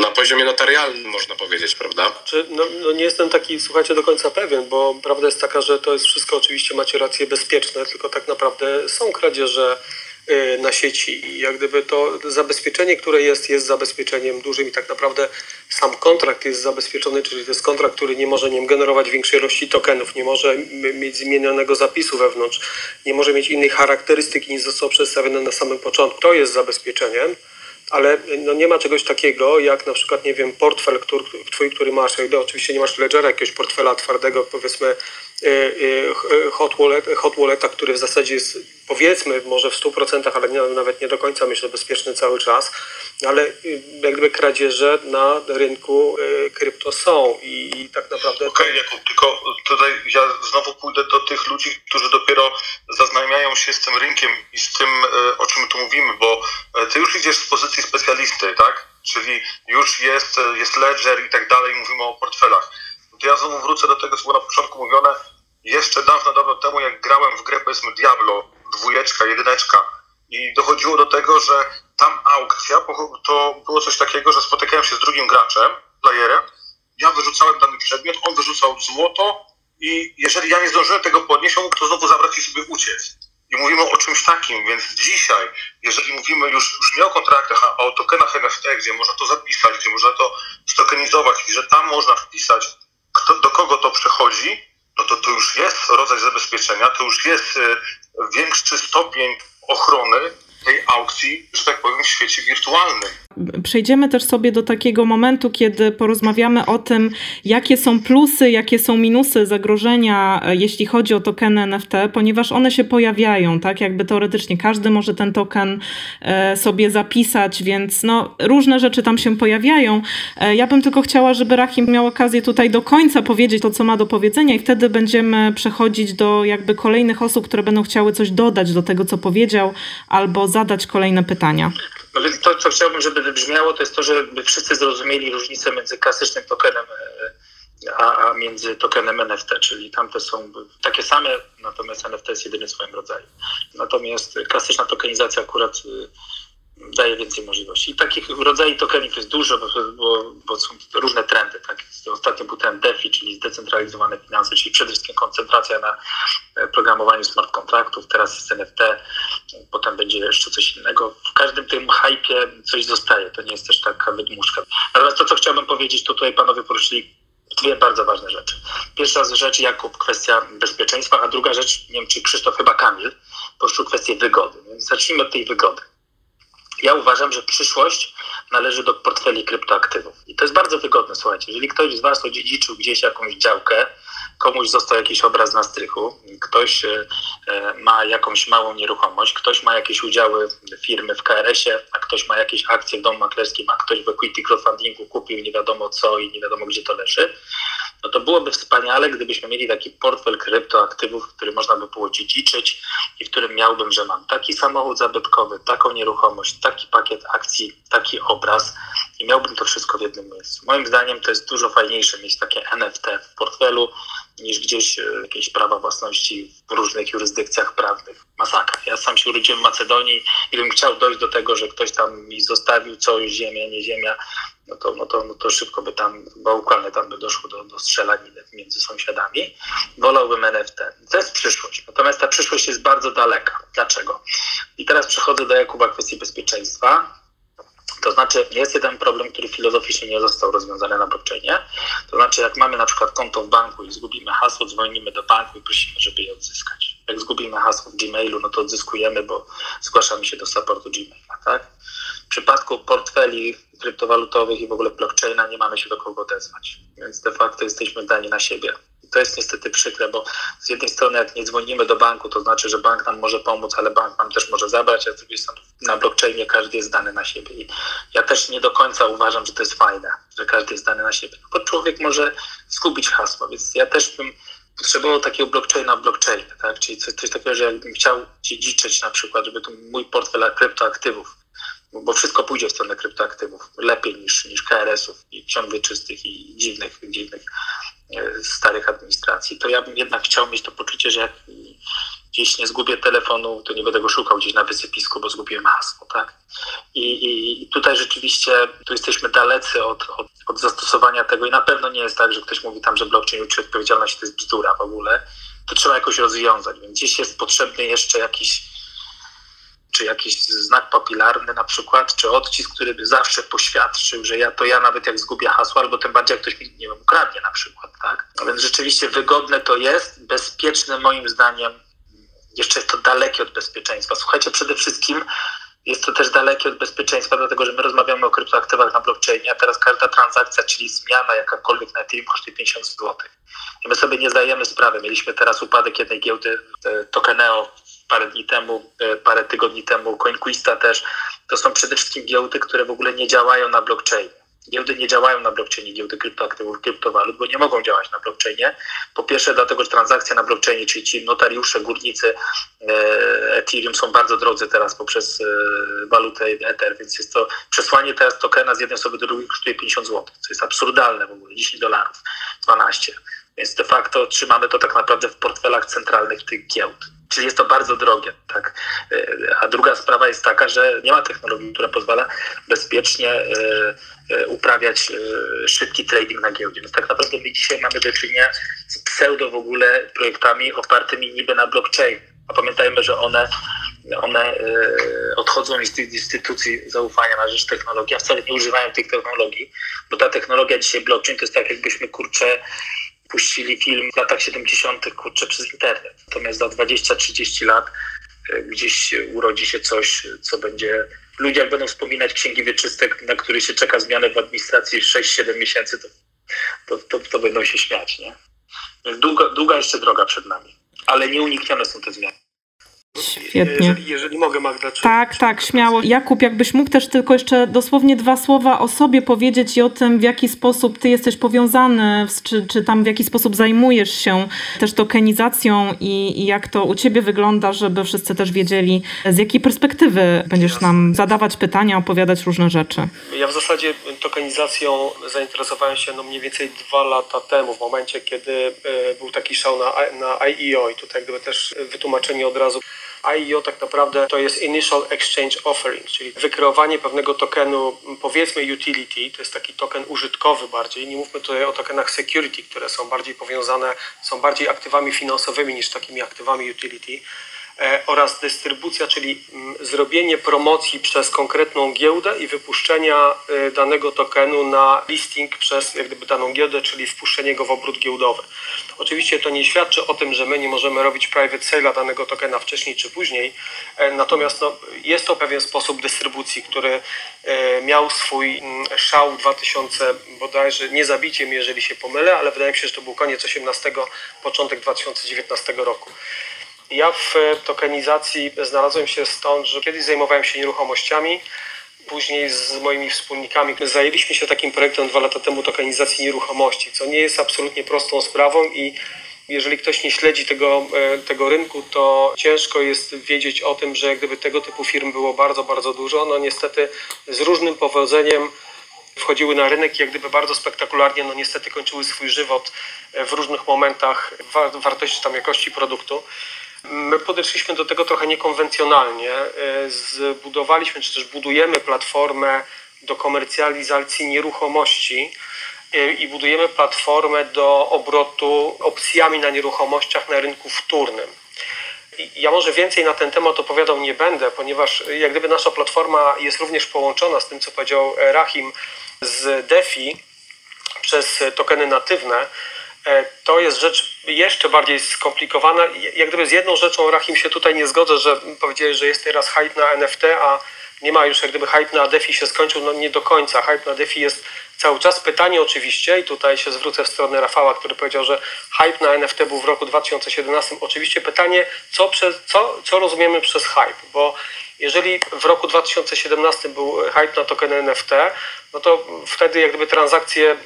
na poziomie notarialnym, można powiedzieć, prawda? Czy, no, no, nie jestem taki, słuchajcie, do końca pewien, bo prawda jest taka, że to jest wszystko oczywiście, macie rację, bezpieczne, tylko tak naprawdę są kradzieże y, na sieci i jak gdyby to zabezpieczenie, które jest, jest zabezpieczeniem dużym i tak naprawdę sam kontrakt jest zabezpieczony, czyli to jest kontrakt, który nie może nie generować większej ilości tokenów, nie może mieć zmienionego zapisu wewnątrz, nie może mieć innych charakterystyk niż zostało przedstawione na samym początku. To jest zabezpieczeniem ale no nie ma czegoś takiego jak na przykład, nie wiem, portfel, który, twój, który masz, oczywiście nie masz ledgera, jakiegoś portfela twardego, powiedzmy hot, wallet, hot walleta, który w zasadzie jest powiedzmy może w 100%, ale nie, nawet nie do końca myślę bezpieczny cały czas, ale jakby kradzieże na rynku krypto są i, i tak naprawdę... Okej, okay, Jakub, tylko tutaj ja znowu pójdę do tych ludzi, którzy dopiero zaznajmiają się z tym rynkiem i z tym, o czym tu mówimy, bo ty już idziesz z pozycji specjalisty, tak? Czyli już jest, jest ledger i tak dalej, mówimy o portfelach. To ja znowu wrócę do tego, co było na początku mówione. Jeszcze dawno, dawno temu, jak grałem w grę, powiedzmy Diablo, dwójeczka, jedyneczka i dochodziło do tego, że tam aukcja, to było coś takiego, że spotykałem się z drugim graczem, playerem, ja wyrzucałem dany przedmiot, on wyrzucał złoto i jeżeli ja nie zdążyłem tego podnieść, on mógł to znowu zabrać i sobie uciec. I mówimy o czymś takim, więc dzisiaj, jeżeli mówimy już, już nie o kontraktach, a o tokenach NFT, gdzie można to zapisać, gdzie można to stokenizować i że tam można wpisać, kto, do kogo to przechodzi, no to to już jest rodzaj zabezpieczenia, to już jest y, większy stopień ochrony tej aukcji, że tak powiem, w świecie wirtualnym. Przejdziemy też sobie do takiego momentu, kiedy porozmawiamy o tym, jakie są plusy, jakie są minusy zagrożenia, e, jeśli chodzi o tokeny NFT, ponieważ one się pojawiają, tak? Jakby teoretycznie każdy może ten token e, sobie zapisać, więc no, różne rzeczy tam się pojawiają. E, ja bym tylko chciała, żeby Rahim miał okazję tutaj do końca powiedzieć to, co ma do powiedzenia, i wtedy będziemy przechodzić do jakby kolejnych osób, które będą chciały coś dodać do tego, co powiedział, albo zadać kolejne pytania. No więc to, co chciałbym, żeby wybrzmiało, to jest to, żeby wszyscy zrozumieli różnicę między klasycznym tokenem e, a, a między tokenem NFT, czyli tamte są takie same, natomiast NFT jest jedyny w swoim rodzaju. Natomiast klasyczna tokenizacja akurat daje więcej możliwości. I takich rodzajów tokenów jest dużo, bo, bo, są różne trendy. Tak? Ostatnio był trend DeFi, czyli zdecentralizowane finanse, czyli przede wszystkim koncentracja na e, programowaniu smart kontraktów. Teraz jest NFT, potem będzie jeszcze coś innego. W każdym tym hypie coś zostaje. To nie jest też taka wydmuszka. Natomiast to, co chciałbym powiedzieć, to tutaj panowie poruszyli dwie bardzo ważne rzeczy. Pierwsza rzecz, Jakub, kwestia bezpieczeństwa, a druga rzecz, nie wiem czy Krzysztof, chyba Kamil, poruszył kwestię wygody. Więc zacznijmy od tej wygody. Ja uważam, że przyszłość należy do portfeli kryptoaktywów. I to jest bardzo wygodne, słuchajcie. Jeżeli ktoś z Was odziedziczył gdzieś jakąś działkę, komuś został jakiś obraz na strychu, ktoś e, e, ma jakąś małą nieruchomość, ktoś ma jakieś udziały firmy w KRS-ie, a ktoś ma jakieś akcje w domu maklerskim, a ktoś w equity crowdfundingu kupił nie wiadomo co i nie wiadomo gdzie to leży, no to byłoby wspaniale, gdybyśmy mieli taki portfel kryptoaktywów, który można by było dziedziczyć i w którym miałbym, że mam taki samochód zabytkowy, taką nieruchomość, taki pakiet akcji, taki obraz i miałbym to wszystko w jednym miejscu. Moim zdaniem to jest dużo fajniejsze mieć takie NFT w portfelu niż gdzieś e, jakieś prawa własności w różnych jurysdykcjach prawnych. Masakra. Ja sam się urodziłem w Macedonii i bym chciał dojść do tego, że ktoś tam mi zostawił coś, ziemia, nie ziemia, no to, no to, no to szybko by tam, bałkany tam by doszło do, do strzelaniny między sąsiadami. Wolałbym NFT. To jest przyszłość. Natomiast ta przyszłość jest bardzo daleka. Dlaczego? I teraz przechodzę do Jakuba kwestii bezpieczeństwa. To znaczy, jest jeden problem, który filozoficznie nie został rozwiązany na blockchainie. To znaczy, jak mamy na przykład konto w banku i zgubimy hasło, dzwonimy do banku i prosimy, żeby je odzyskać. Jak zgubimy hasło w Gmailu, no to odzyskujemy, bo zgłaszamy się do supportu Gmaila, tak? W przypadku portfeli kryptowalutowych i w ogóle blockchaina nie mamy się do kogo odezwać. Więc de facto jesteśmy dani na siebie. To jest niestety przykre, bo z jednej strony jak nie dzwonimy do banku, to znaczy, że bank nam może pomóc, ale bank nam też może zabrać, a z drugiej strony na blockchainie każdy jest dany na siebie. I ja też nie do końca uważam, że to jest fajne, że każdy jest dany na siebie, bo człowiek może zgubić hasło, więc ja też bym potrzebował takiego blockchaina w blockchainie, tak? czyli coś, coś takiego, że jakbym chciał dziedziczyć na przykład, żeby to mój portfel kryptoaktywów bo wszystko pójdzie w stronę kryptoaktywów lepiej niż, niż KRS-ów i ksiąg wieczystych i dziwnych, dziwnych starych administracji, to ja bym jednak chciał mieć to poczucie, że jak gdzieś nie zgubię telefonu, to nie będę go szukał gdzieś na wysypisku, bo zgubiłem hasło, tak? I, i tutaj rzeczywiście tu jesteśmy dalecy od, od, od, zastosowania tego i na pewno nie jest tak, że ktoś mówi tam, że blockchain uczy odpowiedzialności to jest bzdura w ogóle. To trzeba jakoś rozwiązać, więc gdzieś jest potrzebny jeszcze jakiś czy jakiś znak papilarny na przykład, czy odcisk, który by zawsze poświadczył, że ja to ja nawet jak zgubię hasło, albo tym bardziej jak ktoś mi, nie wiem, ukradnie na przykład, tak? A więc rzeczywiście wygodne to jest, bezpieczne moim zdaniem, jeszcze jest to dalekie od bezpieczeństwa. Słuchajcie, przede wszystkim jest to też dalekie od bezpieczeństwa, dlatego że my rozmawiamy o kryptoaktywach na blockchainie, a teraz każda transakcja, czyli zmiana jakakolwiek na Ethereum kosztuje 50 zł. I my sobie nie zdajemy sprawy. Mieliśmy teraz upadek jednej giełdy Tokeneo parę dni temu, e, parę tygodni temu, CoinQuista też. To są przede wszystkim giełdy, które w ogóle nie działają na blockchainie. Giełdy nie działają na blockchainie, giełdy kryptoaktywów, kryptowalut, bo nie mogą działać na blockchainie. Po pierwsze, dlatego, że transakcje na blockchainie, czyli ci notariusze, górnicy e, Ethereum są bardzo drodzy teraz poprzez e, walutę Ether, więc jest to przesłanie teraz tokena z jednej osoby do drugiej kosztuje 50 zł, co jest absurdalne w ogóle, 10 dolarów, 12. Więc de facto trzymamy to tak naprawdę w portfelach centralnych tych giełd. Czyli jest to bardzo drogie. Tak? E, a druga sprawa jest taka, że nie ma technologii, która pozwala bezpiecznie e, e, uprawiać szybki trading na giełdzie. Więc tak naprawdę my dzisiaj mamy do czynienia z pseudo w ogóle projektami opartymi niby na blockchain. A pamiętajmy, że one, one odchodzą z tych instytucji zaufania na rzecz technologii, a wcale nie używają tych technologii, bo ta technologia dzisiaj blockchain to jest tak, jakbyśmy kurczę puścili film w latach 70. kurczę przez internet. Natomiast za 20-30 lat e, gdzieś urodzi się coś, co będzie. Ludzie, jak będą wspominać księgi wieczyste, na które się czeka zmianę w administracji 6-7 miesięcy, to, to, to, to, będą się śmiać. Nie? Długa, długa jeszcze droga przed nami, ale nieuniknione są te zmiany. Świetnie. Jeżeli, jeżeli mogę, Magda. Czy, tak, tak, śmiało. Jakub, jakbyś mógł też tylko jeszcze dosłownie dwa słowa o sobie powiedzieć i o tym, w jaki sposób ty jesteś powiązany, czy, czy tam w jaki sposób zajmujesz się też tokenizacją i, i jak to u ciebie wygląda, żeby wszyscy też wiedzieli, z jakiej perspektywy będziesz nam zadawać pytania, opowiadać różne rzeczy. Ja w zasadzie tokenizacją zainteresowałem się no mniej więcej dwa lata temu, w momencie, kiedy e, był taki szał na, na IEO i tutaj gdyby też wytłumaczenie od razu IEO tak naprawdę to jest Initial Exchange Offering, czyli wykreowanie pewnego tokenu, powiedzmy utility, to jest taki token użytkowy bardziej. Nie mówmy tutaj o tokenach security, które są bardziej powiązane, są bardziej aktywami finansowymi niż takimi aktywami utility. E, oraz dystrybucja, czyli mm, zrobienie promocji przez konkretną giełdę i wypuszczenia e, danego tokenu na listing przez jak gdyby daną giełdę, czyli wpuszczenie go w obrót giełdowy. Oczywiście to nie świadczy o tym, że my nie możemy robić private sale danego tokena wcześniej czy później, e, natomiast no, jest to pewien sposób dystrybucji, który miał swój mm, szał 2000 bodajże, nie zabiciem jeżeli się pomylę, ale wydaje mi się, że to był koniec 18, początek 2019 roku. Ja w tokenizacji znalazłem się stąd, że kiedyś zajmowałem się nieruchomościami, później z moimi wspólnikami zajęliśmy się takim projektem dwa lata temu tokenizacji nieruchomości, co nie jest absolutnie prostą sprawą i jeżeli ktoś nie śledzi tego, e, tego rynku, to ciężko jest wiedzieć o tym, że gdyby tego typu firm było bardzo, bardzo dużo, no niestety z różnym powodzeniem wchodziły na rynek i jak gdyby bardzo spektakularnie, no niestety kończyły swój żywot w różnych momentach wartości tam jakości produktu. My podeszliśmy do tego trochę niekonwencjonalnie. E, zbudowaliśmy, czy też budujemy platformę do komercjalizacji nieruchomości e, i budujemy platformę do obrotu opcjami na nieruchomościach na rynku wtórnym. Ja może więcej na ten temat opowiadał nie będę, ponieważ jak gdyby nasza platforma jest również połączona z tym, co powiedział Rahim, z DeFi przez tokeny natywne. E, to jest rzecz jeszcze bardziej skomplikowana. Jak gdyby z jedną rzeczą, Rahim, się tutaj nie zgodzę, że powiedziałeś, że jest teraz hype na NFT, a nie ma już jak gdyby hype na DeFi się skończył, no nie do końca. Hype na DeFi jest cały czas. Pytanie oczywiście, i tutaj się zwrócę w stronę Rafała, który powiedział, że hype na NFT był w roku 2017. Oczywiście pytanie, co, przez, co, co rozumiemy przez hype, bo jeżeli w roku 2017 był hype na tokeny NFT, no to wtedy jak gdyby transakcje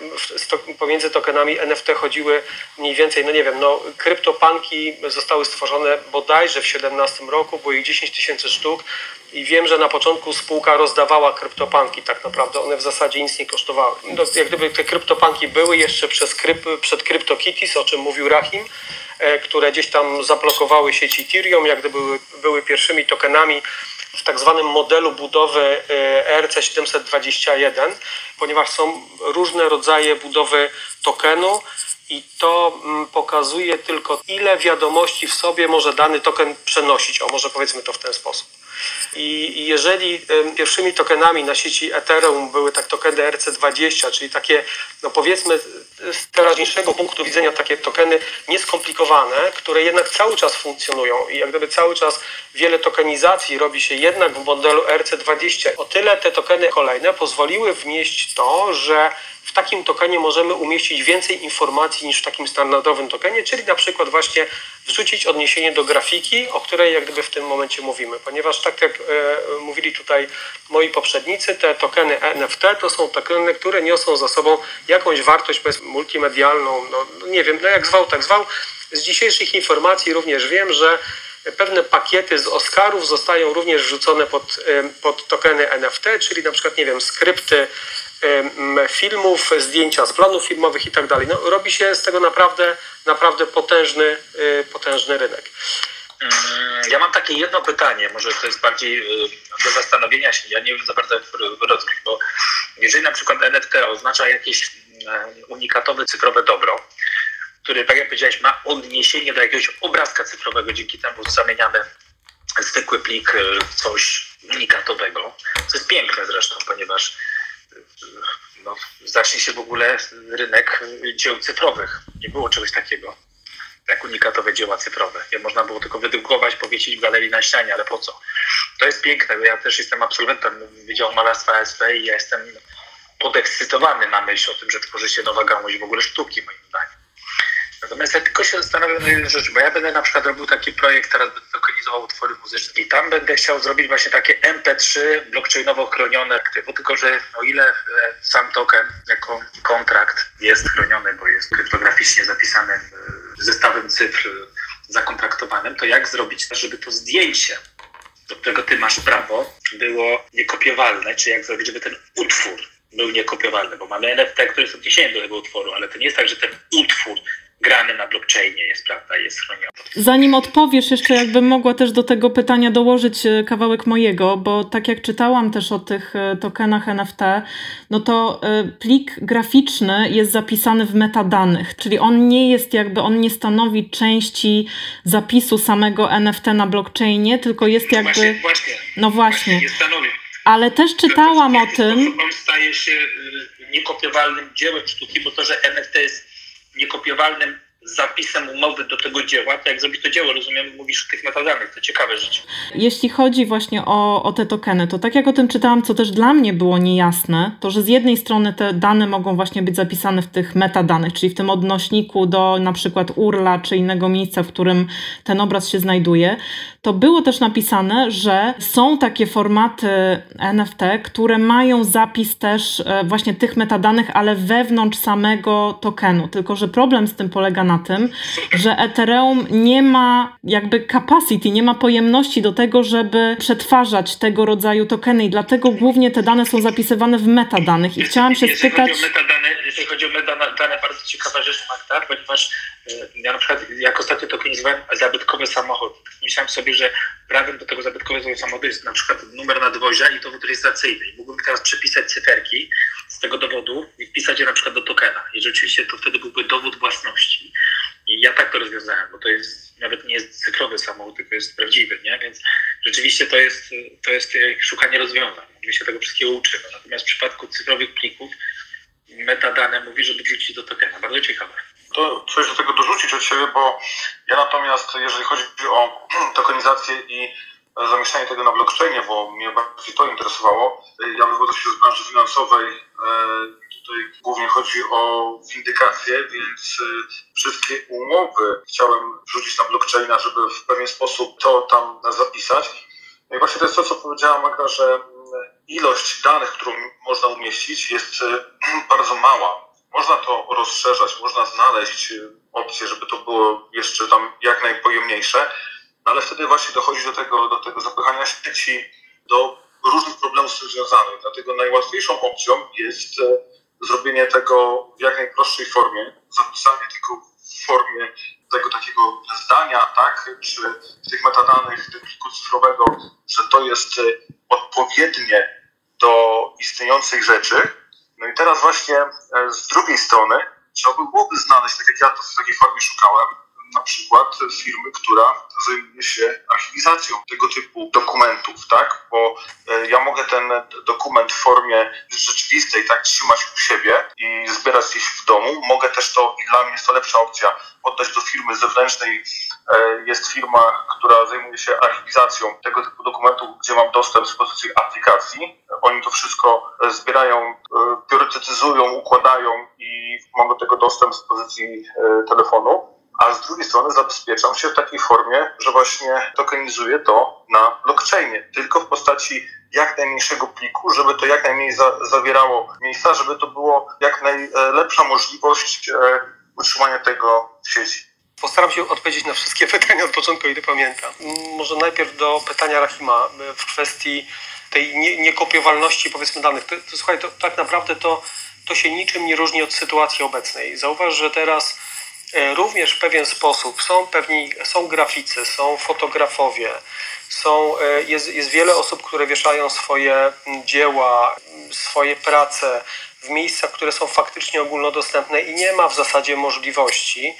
pomiędzy tokenami NFT chodziły mniej więcej, no nie wiem, no kryptopanki zostały stworzone bodajże w 2017 roku, było ich 10 tysięcy sztuk i wiem, że na początku spółka rozdawała kryptopanki tak naprawdę, one w zasadzie nic nie kosztowały. No, jak gdyby te kryptopanki były jeszcze przez kryp, przed CryptoKitties, o czym mówił Rahim, e, które gdzieś tam zablokowały sieć Ethereum, jak gdyby były, były pierwszymi tokenami w tak zwanym modelu budowy ERC721, ponieważ są różne rodzaje budowy tokenu i to mm, pokazuje tylko ile wiadomości w sobie może dany token przenosić. O, może powiedzmy to w ten sposób. I jeżeli pierwszymi tokenami na sieci Ethereum były tak tokeny RC20, czyli takie, no powiedzmy z teraźniejszego punktu widzenia takie tokeny nieskomplikowane, które jednak cały czas funkcjonują i jak gdyby cały czas wiele tokenizacji robi się jednak w modelu RC20. O tyle te tokeny kolejne pozwoliły wnieść to, że w takim tokenie możemy umieścić więcej informacji niż w takim standardowym tokenie, czyli na przykład właśnie wrzucić odniesienie do grafiki, o której jak gdyby w tym momencie mówimy, ponieważ tak jak e, mówili tutaj moi poprzednicy, te tokeny NFT to są tokeny, które niosą za sobą jakąś wartość multimedialną, no, no nie wiem, no jak zwał, tak zwał. Z dzisiejszych informacji również wiem, że pewne pakiety z Oscarów zostają również wrzucone pod, pod tokeny NFT, czyli na przykład, nie wiem, skrypty filmów, zdjęcia z planów filmowych i tak dalej. No, robi się z tego naprawdę, naprawdę potężny, y, potężny rynek. Mm, ja mam takie jedno pytanie, może to jest bardziej y, do zastanowienia się, ja nie wiem za bardzo jak rozgryźć, bo jeżeli na przykład NFT oznacza jakieś unikatowe cyfrowe dobro, który, tak jak powiedziałeś, ma odniesienie do jakiegoś obrazka cyfrowego, dzięki temu zamieniamy zwykły plik w coś unikatowego, co jest piękne zresztą, ponieważ no, zacznie się w ogóle rynek dzieł cyfrowych. Nie było czegoś takiego jak unikatowe dzieła cyfrowe. Je można było tylko wydrukować, powiesić w galerii na ścianie, ale po co? To jest piękne, bo ja też jestem absolwentem Wydziału Malarstwa ASP i ja jestem podekscytowany na myśl o tym, że tworzy się nowa gałąź w ogóle sztuki, moim zdaniem. Natomiast ja tylko się zastanawiam na jedną rzecz, bo ja będę na przykład robił taki projekt, teraz będę lokalizował utwory muzyczne i tam będę chciał zrobić właśnie takie MP3 blockchainowo chronione aktywo, tylko że o ile e, sam token jako kontrakt jest chroniony, bo jest kryptograficznie zapisany zestawem cyfr zakontraktowanym, to jak zrobić, żeby to zdjęcie, do którego ty masz prawo, było niekopiowalne, czy jak zrobić, żeby ten utwór był niekopiowalny, bo mamy NFT, który jest odniesieniem do tego utworu, ale to nie jest tak, że ten utwór grany na blockchainie jest, prawda, jest chroniony. Zanim odpowiesz, jeszcze jakbym mogła też do tego pytania dołożyć e, kawałek mojego, bo tak jak czytałam też o tych e, tokenach NFT, no to e, plik graficzny jest zapisany w metadanych, czyli on nie jest jakby, on nie stanowi części zapisu samego NFT na blockchainie, tylko jest jakby... Właśnie, właśnie. No właśnie. właśnie. Ale też czytałam o tym... On staje się niekopiowalnym dziełem sztuki, bo to, że NFT jest niekopiowalnym zapisem umowy do tego dzieła, to jak zrobić to dzieło, rozumiem, mówisz o tych metadanych, to ciekawe rzeczy. Jeśli chodzi właśnie o, o te tokeny, to tak jak o tym czytałam, co też dla mnie było niejasne, to że z jednej strony te dane mogą właśnie być zapisane w tych metadanych, czyli w tym odnośniku do na przykład URLA czy innego miejsca, w którym ten obraz się znajduje, to było też napisane, że są takie formaty NFT, które mają zapis też e, właśnie tych metadanych, ale wewnątrz samego tokenu. Tylko, że problem z tym polega na tym, że Ethereum nie ma jakby capacity, nie ma pojemności do tego, żeby przetwarzać tego rodzaju tokeny i dlatego głównie te dane są zapisywane w metadanych. I chciałam się jeśli spytać... Chodzi o metadane, jeśli chodzi o metadane, bardzo ciekawa rzecz, Magda, ponieważ ja na przykład, jak ostatnio tokenizowałem zabytkowy samochód, myślałem sobie, że prawem do tego zabytkowego samochodu jest na przykład numer nadwozia i dowód rejestracyjny. Mógłbym teraz przepisać cyferki tego dowodu i wpisać je na przykład do tokena. I rzeczywiście to wtedy byłby dowód własności. I ja tak to rozwiązałem, bo to jest nawet nie jest cyfrowy samochód, tylko jest prawdziwy, nie? Więc rzeczywiście to jest, to jest szukanie rozwiązań. My się tego wszystkiego uczymy. Natomiast w przypadku cyfrowych plików metadane mówi, żeby wrzucić do tokena. Bardzo ciekawe to coś do tego dorzucić od siebie, bo ja natomiast, jeżeli chodzi o *clears throat* tokenizację i zamieszczanie tego na blockchainie, bo mnie bardziej to interesowało, ja wywodzę się z branży finansowej, tutaj głównie chodzi o windykację, więc e, wszystkie umowy chciałem wrzucić na blockchaina, żeby w pewien sposób to tam zapisać. No i właśnie to jest to, co powiedziała Magda, że mm, ilość danych, którą można umieścić jest e, *clears throat* bardzo mała można to rozszerzać, można znaleźć opcję, żeby to było jeszcze tam jak najpojemniejsze, no ale wtedy właśnie dochodzi do tego, do tego zapychania sieci, do różnych problemów z tym związanych. Dlatego najłatwiejszą opcją jest y, zrobienie tego w jak najprostszej formie, zapisanie tego w formie tego takiego zdania, tak, czy tych metadanych, tego pliku cyfrowego, że to jest y, odpowiednie do istniejących rzeczy, no i teraz właśnie e, z drugiej strony trzeba by byłoby znaleźć, tak jak ja to w takiej formie szukałem, na przykład firmy, która zajmuje się archiwizacją tego typu dokumentów, tak? Bo e, ja mogę ten dokument w formie rzeczywistej tak trzymać u siebie i zbierać gdzieś w domu. Mogę też to, i dla mnie jest to lepsza opcja, oddać do firmy zewnętrznej. E, jest firma, która zajmuje się archiwizacją tego typu dokumentów, gdzie mam dostęp z pozycji aplikacji. Oni to wszystko zbierają, priorytetyzują, układają i mam do tego dostęp z pozycji telefonu a z drugiej strony zabezpieczam się w takiej formie, że właśnie tokenizuję to na blockchainie, tylko w postaci jak najmniejszego pliku, żeby to jak najmniej za, zawierało miejsca, żeby to było jak najlepsza możliwość e, utrzymania tego w sieci. Postaram się odpowiedzieć na wszystkie *laughs* pytania od początku, ile pamiętam. Może najpierw do pytania Rahima e, w kwestii tej nie, niekopiowalności powiedzmy danych. To, to, słuchaj, to, tak naprawdę to, to się niczym nie różni od sytuacji obecnej. Zauważ, że teraz również w pewien sposób. Są pewni, są graficy, są fotografowie, są, e, jest, jest wiele osób, które wieszają swoje dzieła, swoje prace w miejscach, które są faktycznie ogólnodostępne i nie ma w zasadzie możliwości,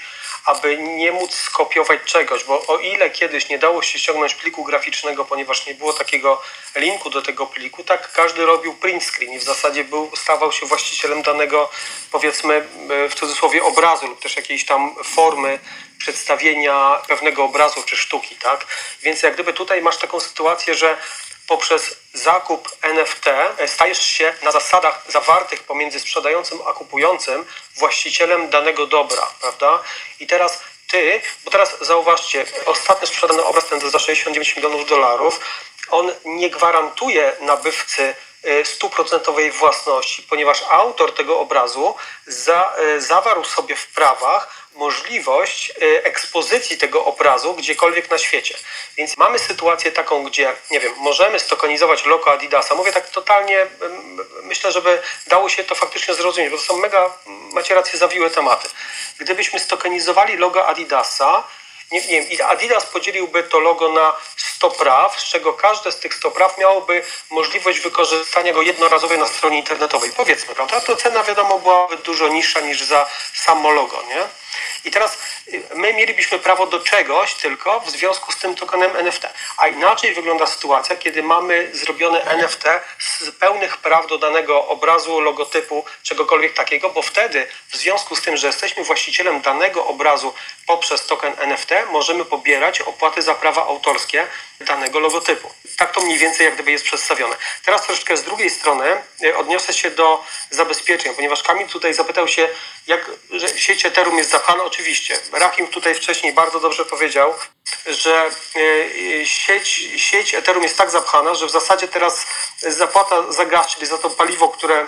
aby nie móc skopiować czegoś, bo o ile kiedyś nie dało się ściągnąć pliku graficznego, ponieważ nie było takiego linku do tego pliku, tak każdy robił print screen i w zasadzie był, stawał się właścicielem danego, powiedzmy w cudzysłowie, obrazu lub też jakiejś tam formy przedstawienia pewnego obrazu czy sztuki, tak? Więc jak gdyby tutaj masz taką sytuację, że poprzez zakup NFT stajesz się na zasadach zawartych pomiędzy sprzedającym a kupującym właścicielem danego dobra, prawda? I teraz ty, bo teraz zauważcie, ostatnio sprzedany obraz ten za 69 milionów dolarów, on nie gwarantuje nabywcy stuprocentowej własności, ponieważ autor tego obrazu za, y, zawarł sobie w prawach możliwość y, ekspozycji tego obrazu gdziekolwiek na świecie. Więc mamy sytuację taką, gdzie, nie wiem, możemy stokonizować logo Adidasa. Mówię tak totalnie, myślę, żeby dało się to faktycznie zrozumieć, bo to są mega, macie rację, zawiłe tematy. Gdybyśmy stokonizowali logo Adidasa, nie, nie wiem, Adidas podzieliłby to logo na 100 praw, z czego każde z tych 100 praw miałoby możliwość wykorzystania go jednorazowo na stronie internetowej. Powiedzmy, prawda? To cena wiadomo byłaby dużo niższa niż za samo logo, nie? I teraz y, my mielibyśmy prawo do czegoś tylko w związku z tym tokenem NFT. A inaczej wygląda sytuacja, kiedy mamy zrobione NFT z pełnych praw do danego obrazu, logotypu, czegokolwiek takiego, bo wtedy w związku z tym, że jesteśmy właścicielem danego obrazu poprzez token NFT, możemy pobierać opłaty za prawa autorskie danego logotypu. Tak to mniej więcej jak gdyby jest przedstawione. Teraz troszeczkę z drugiej strony y, odniosę się do zabezpieczeń, ponieważ Kamil tutaj zapytał się, jak że sieć Ethereum jest zapchana. Oczywiście, Rahim tutaj wcześniej bardzo dobrze powiedział, że y, sieć, sieć Ethereum jest tak zapchana, że w zasadzie teraz zapłata za gaz, czyli za to paliwo, które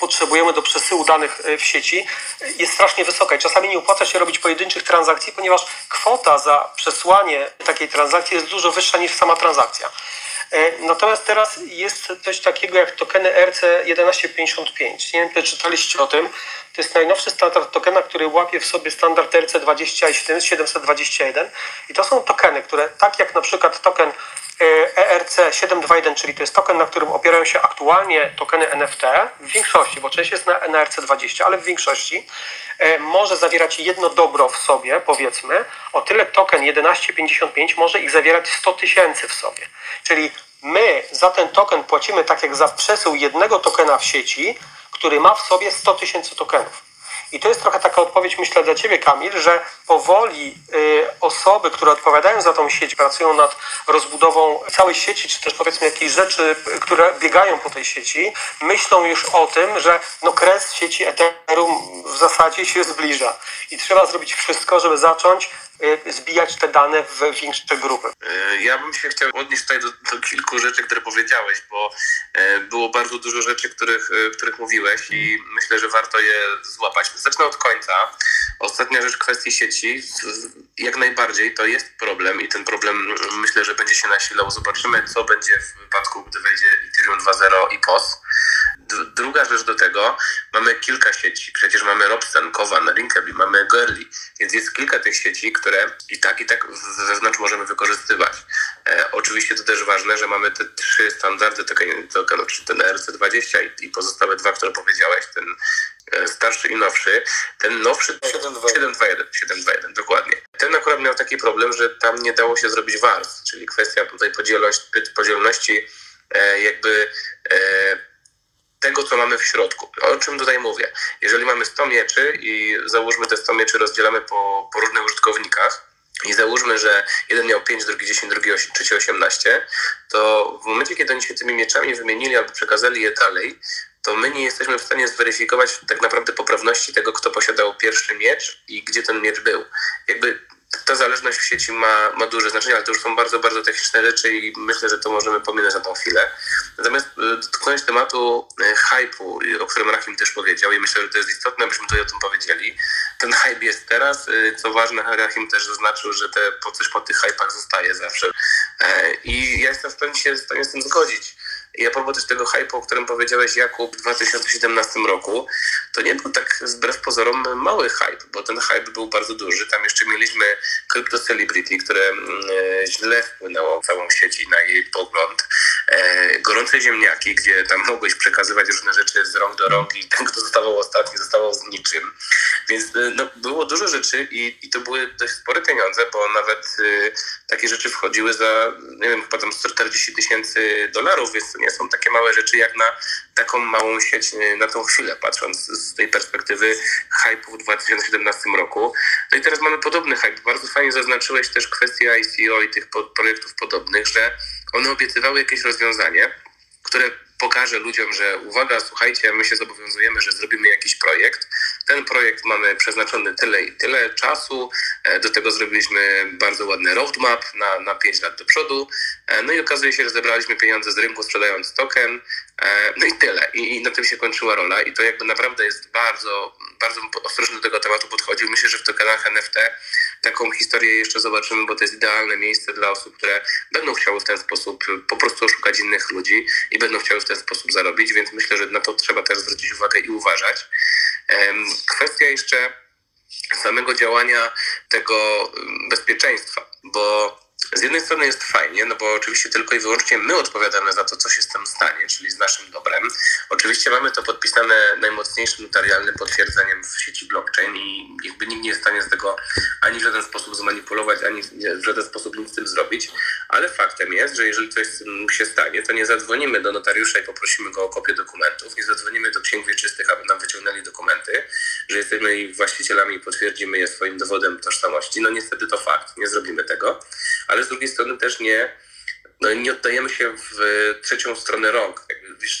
potrzebujemy do przesyłu danych y, w sieci jest strasznie wysoka i czasami nie opłaca się robić pojedynczych transakcji, ponieważ kwota za przesłanie takiej transakcji jest dużo wyższa niż sama transakcja. E, natomiast teraz jest coś takiego jak tokeny RC1155. Nie wiem, czy czytaliście o tym. To jest najnowszy standard tokena, który łapie w sobie standard RC20 i 721. I to są tokeny, które tak jak na przykład token ERC721, czyli to jest token, na którym opierają się aktualnie tokeny NFT, w większości, bo część jest na, na RC20, ale w większości e, może zawierać jedno dobro w sobie, powiedzmy, o tyle token 1155 może ich zawierać 100 tysięcy w sobie. Czyli my za ten token płacimy tak jak za przesył jednego tokena w sieci, który ma w sobie 100 tysięcy tokenów. I to jest trochę taka odpowiedź, myślę, dla Ciebie, Kamil, że powoli y, osoby, które odpowiadają za tą sieć, pracują nad rozbudową całej sieci, czy też powiedzmy jakichś rzeczy, które biegają po tej sieci, myślą już o tym, że no kres sieci Ethereum w zasadzie się zbliża. I trzeba zrobić wszystko, żeby zacząć zbijać te dane w większe grupy. Y, ja bym się chciał odnieść tutaj do, do kilku rzeczy, które powiedziałeś, bo y, było bardzo dużo rzeczy, których, których mówiłeś i myślę, że warto je złapać. Zacznę od końca. Ostatnia rzecz kwestii sieci. Jak najbardziej to jest problem i ten problem myślę, że będzie się nasilał. Zobaczymy, co będzie w wypadku, gdy wejdzie Ethereum 2.0 i POS. Druga rzecz do tego, mamy kilka sieci. Przecież mamy Robstan, Kowan, Rinkeby, mamy Girly, więc jest kilka tych sieci, które i tak, i tak wewnątrz możemy wykorzystywać. E, oczywiście to też ważne, że mamy te trzy standardy tokenu, czyli ten RC20 i, i pozostałe dwa, które powiedziałeś, ten e, starszy i nowszy. Ten nowszy 721, 721, dokładnie. Ten akurat miał taki problem, że tam nie dało się zrobić warstw, czyli kwestia tutaj podzielności, podzielności e, jakby e, tego, co mamy w środku. O czym tutaj mówię? Jeżeli mamy 100 mieczy i załóżmy te 100 mieczy rozdzielamy po, po różnych użytkownikach, i załóżmy, że jeden miał 5, drugi 10, drugi 8, trzeci 18, to w momencie, kiedy oni się tymi mieczami wymienili albo przekazali je dalej, to my nie jesteśmy w stanie zweryfikować tak naprawdę poprawności tego, kto posiadał pierwszy miecz i gdzie ten miecz był. Jakby ta zależność w sieci ma, ma duże znaczenie, ale to już są bardzo, bardzo techniczne rzeczy i myślę, że to możemy pominąć na tą chwilę. Natomiast e, dotknąć tematu e, hype'u, o którym Rahim też powiedział i myślę, że to jest istotne, abyśmy tutaj o tym powiedzieli. Ten hype jest teraz, e, co ważne, Rahim też zaznaczył, że te, coś po tych hype'ach zostaje zawsze. I ja jestem w pełni się w stanie z tym zgodzić. I a propos też tego hype'u, o którym powiedziałeś Jakub w 2017 roku, to nie był tak wbrew pozorom mały hype, bo ten hype był bardzo duży. Tam jeszcze mieliśmy Crypto Celebrity, które mm, e, źle wpłynęło całą sieć i na jej pogląd. E, gorące ziemniaki, gdzie tam mogłeś przekazywać różne rzeczy z rąk do rąk i ten, kto zostawał ostatni, zostawał z niczym. Więc e, no, było dużo rzeczy i, i to były dość spore pieniądze, bo nawet y, takie rzeczy wchodziły za, nie wiem, chyba tam 140 tysięcy dolarów, więc to nie są takie małe rzeczy jak na taką małą sieć na tą chwilę, patrząc z tej perspektywy hype'u w 2017 roku. No i teraz mamy podobny hype. Bardzo fajnie zaznaczyłeś też kwestię ICO i tych projektów podobnych, że one obiecywały jakieś rozwiązanie, które pokaże ludziom, że uwaga, słuchajcie, my się zobowiązujemy, że zrobimy jakiś projekt. Ten projekt mamy przeznaczony tyle i tyle czasu. E, do tego zrobiliśmy bardzo ładny roadmap na, na 5 lat do przodu. E, no i okazuje się, że zebraliśmy pieniądze z rynku sprzedając token. E, no i tyle. I, I, na tym się kończyła rola. I to jakby naprawdę jest bardzo, bardzo ostrożnie do tego tematu podchodził. Myślę, że w tokenach NFT taką historię jeszcze zobaczymy, bo to jest idealne miejsce dla osób, które będą chciały w ten sposób po prostu oszukać innych ludzi i będą chciały w ten sposób zarobić, więc myślę, że na to trzeba też zwrócić uwagę i uważać. Kwestia jeszcze samego działania tego bezpieczeństwa, bo z jednej strony jest fajnie, no bo oczywiście tylko i wyłącznie my odpowiadamy za to, co się z tym stanie, czyli z naszym dobrem. Oczywiście mamy to podpisane najmocniejszym notarialnym potwierdzeniem w sieci blockchain i jakby nikt nie jest w stanie z tego ani w żaden sposób zmanipulować, ani w żaden sposób nic z tym zrobić, ale faktem jest, że jeżeli coś się stanie, to nie zadzwonimy do notariusza i poprosimy go o kopię dokumentów, nie zadzwonimy do księg wieczystych, aby nam wyciągnęli dokumenty, że jesteśmy ich właścicielami i potwierdzimy je swoim dowodem tożsamości. No niestety to fakt, nie zrobimy tego ale z drugiej strony też nie, no, nie oddajemy się w trzecią stronę rąk.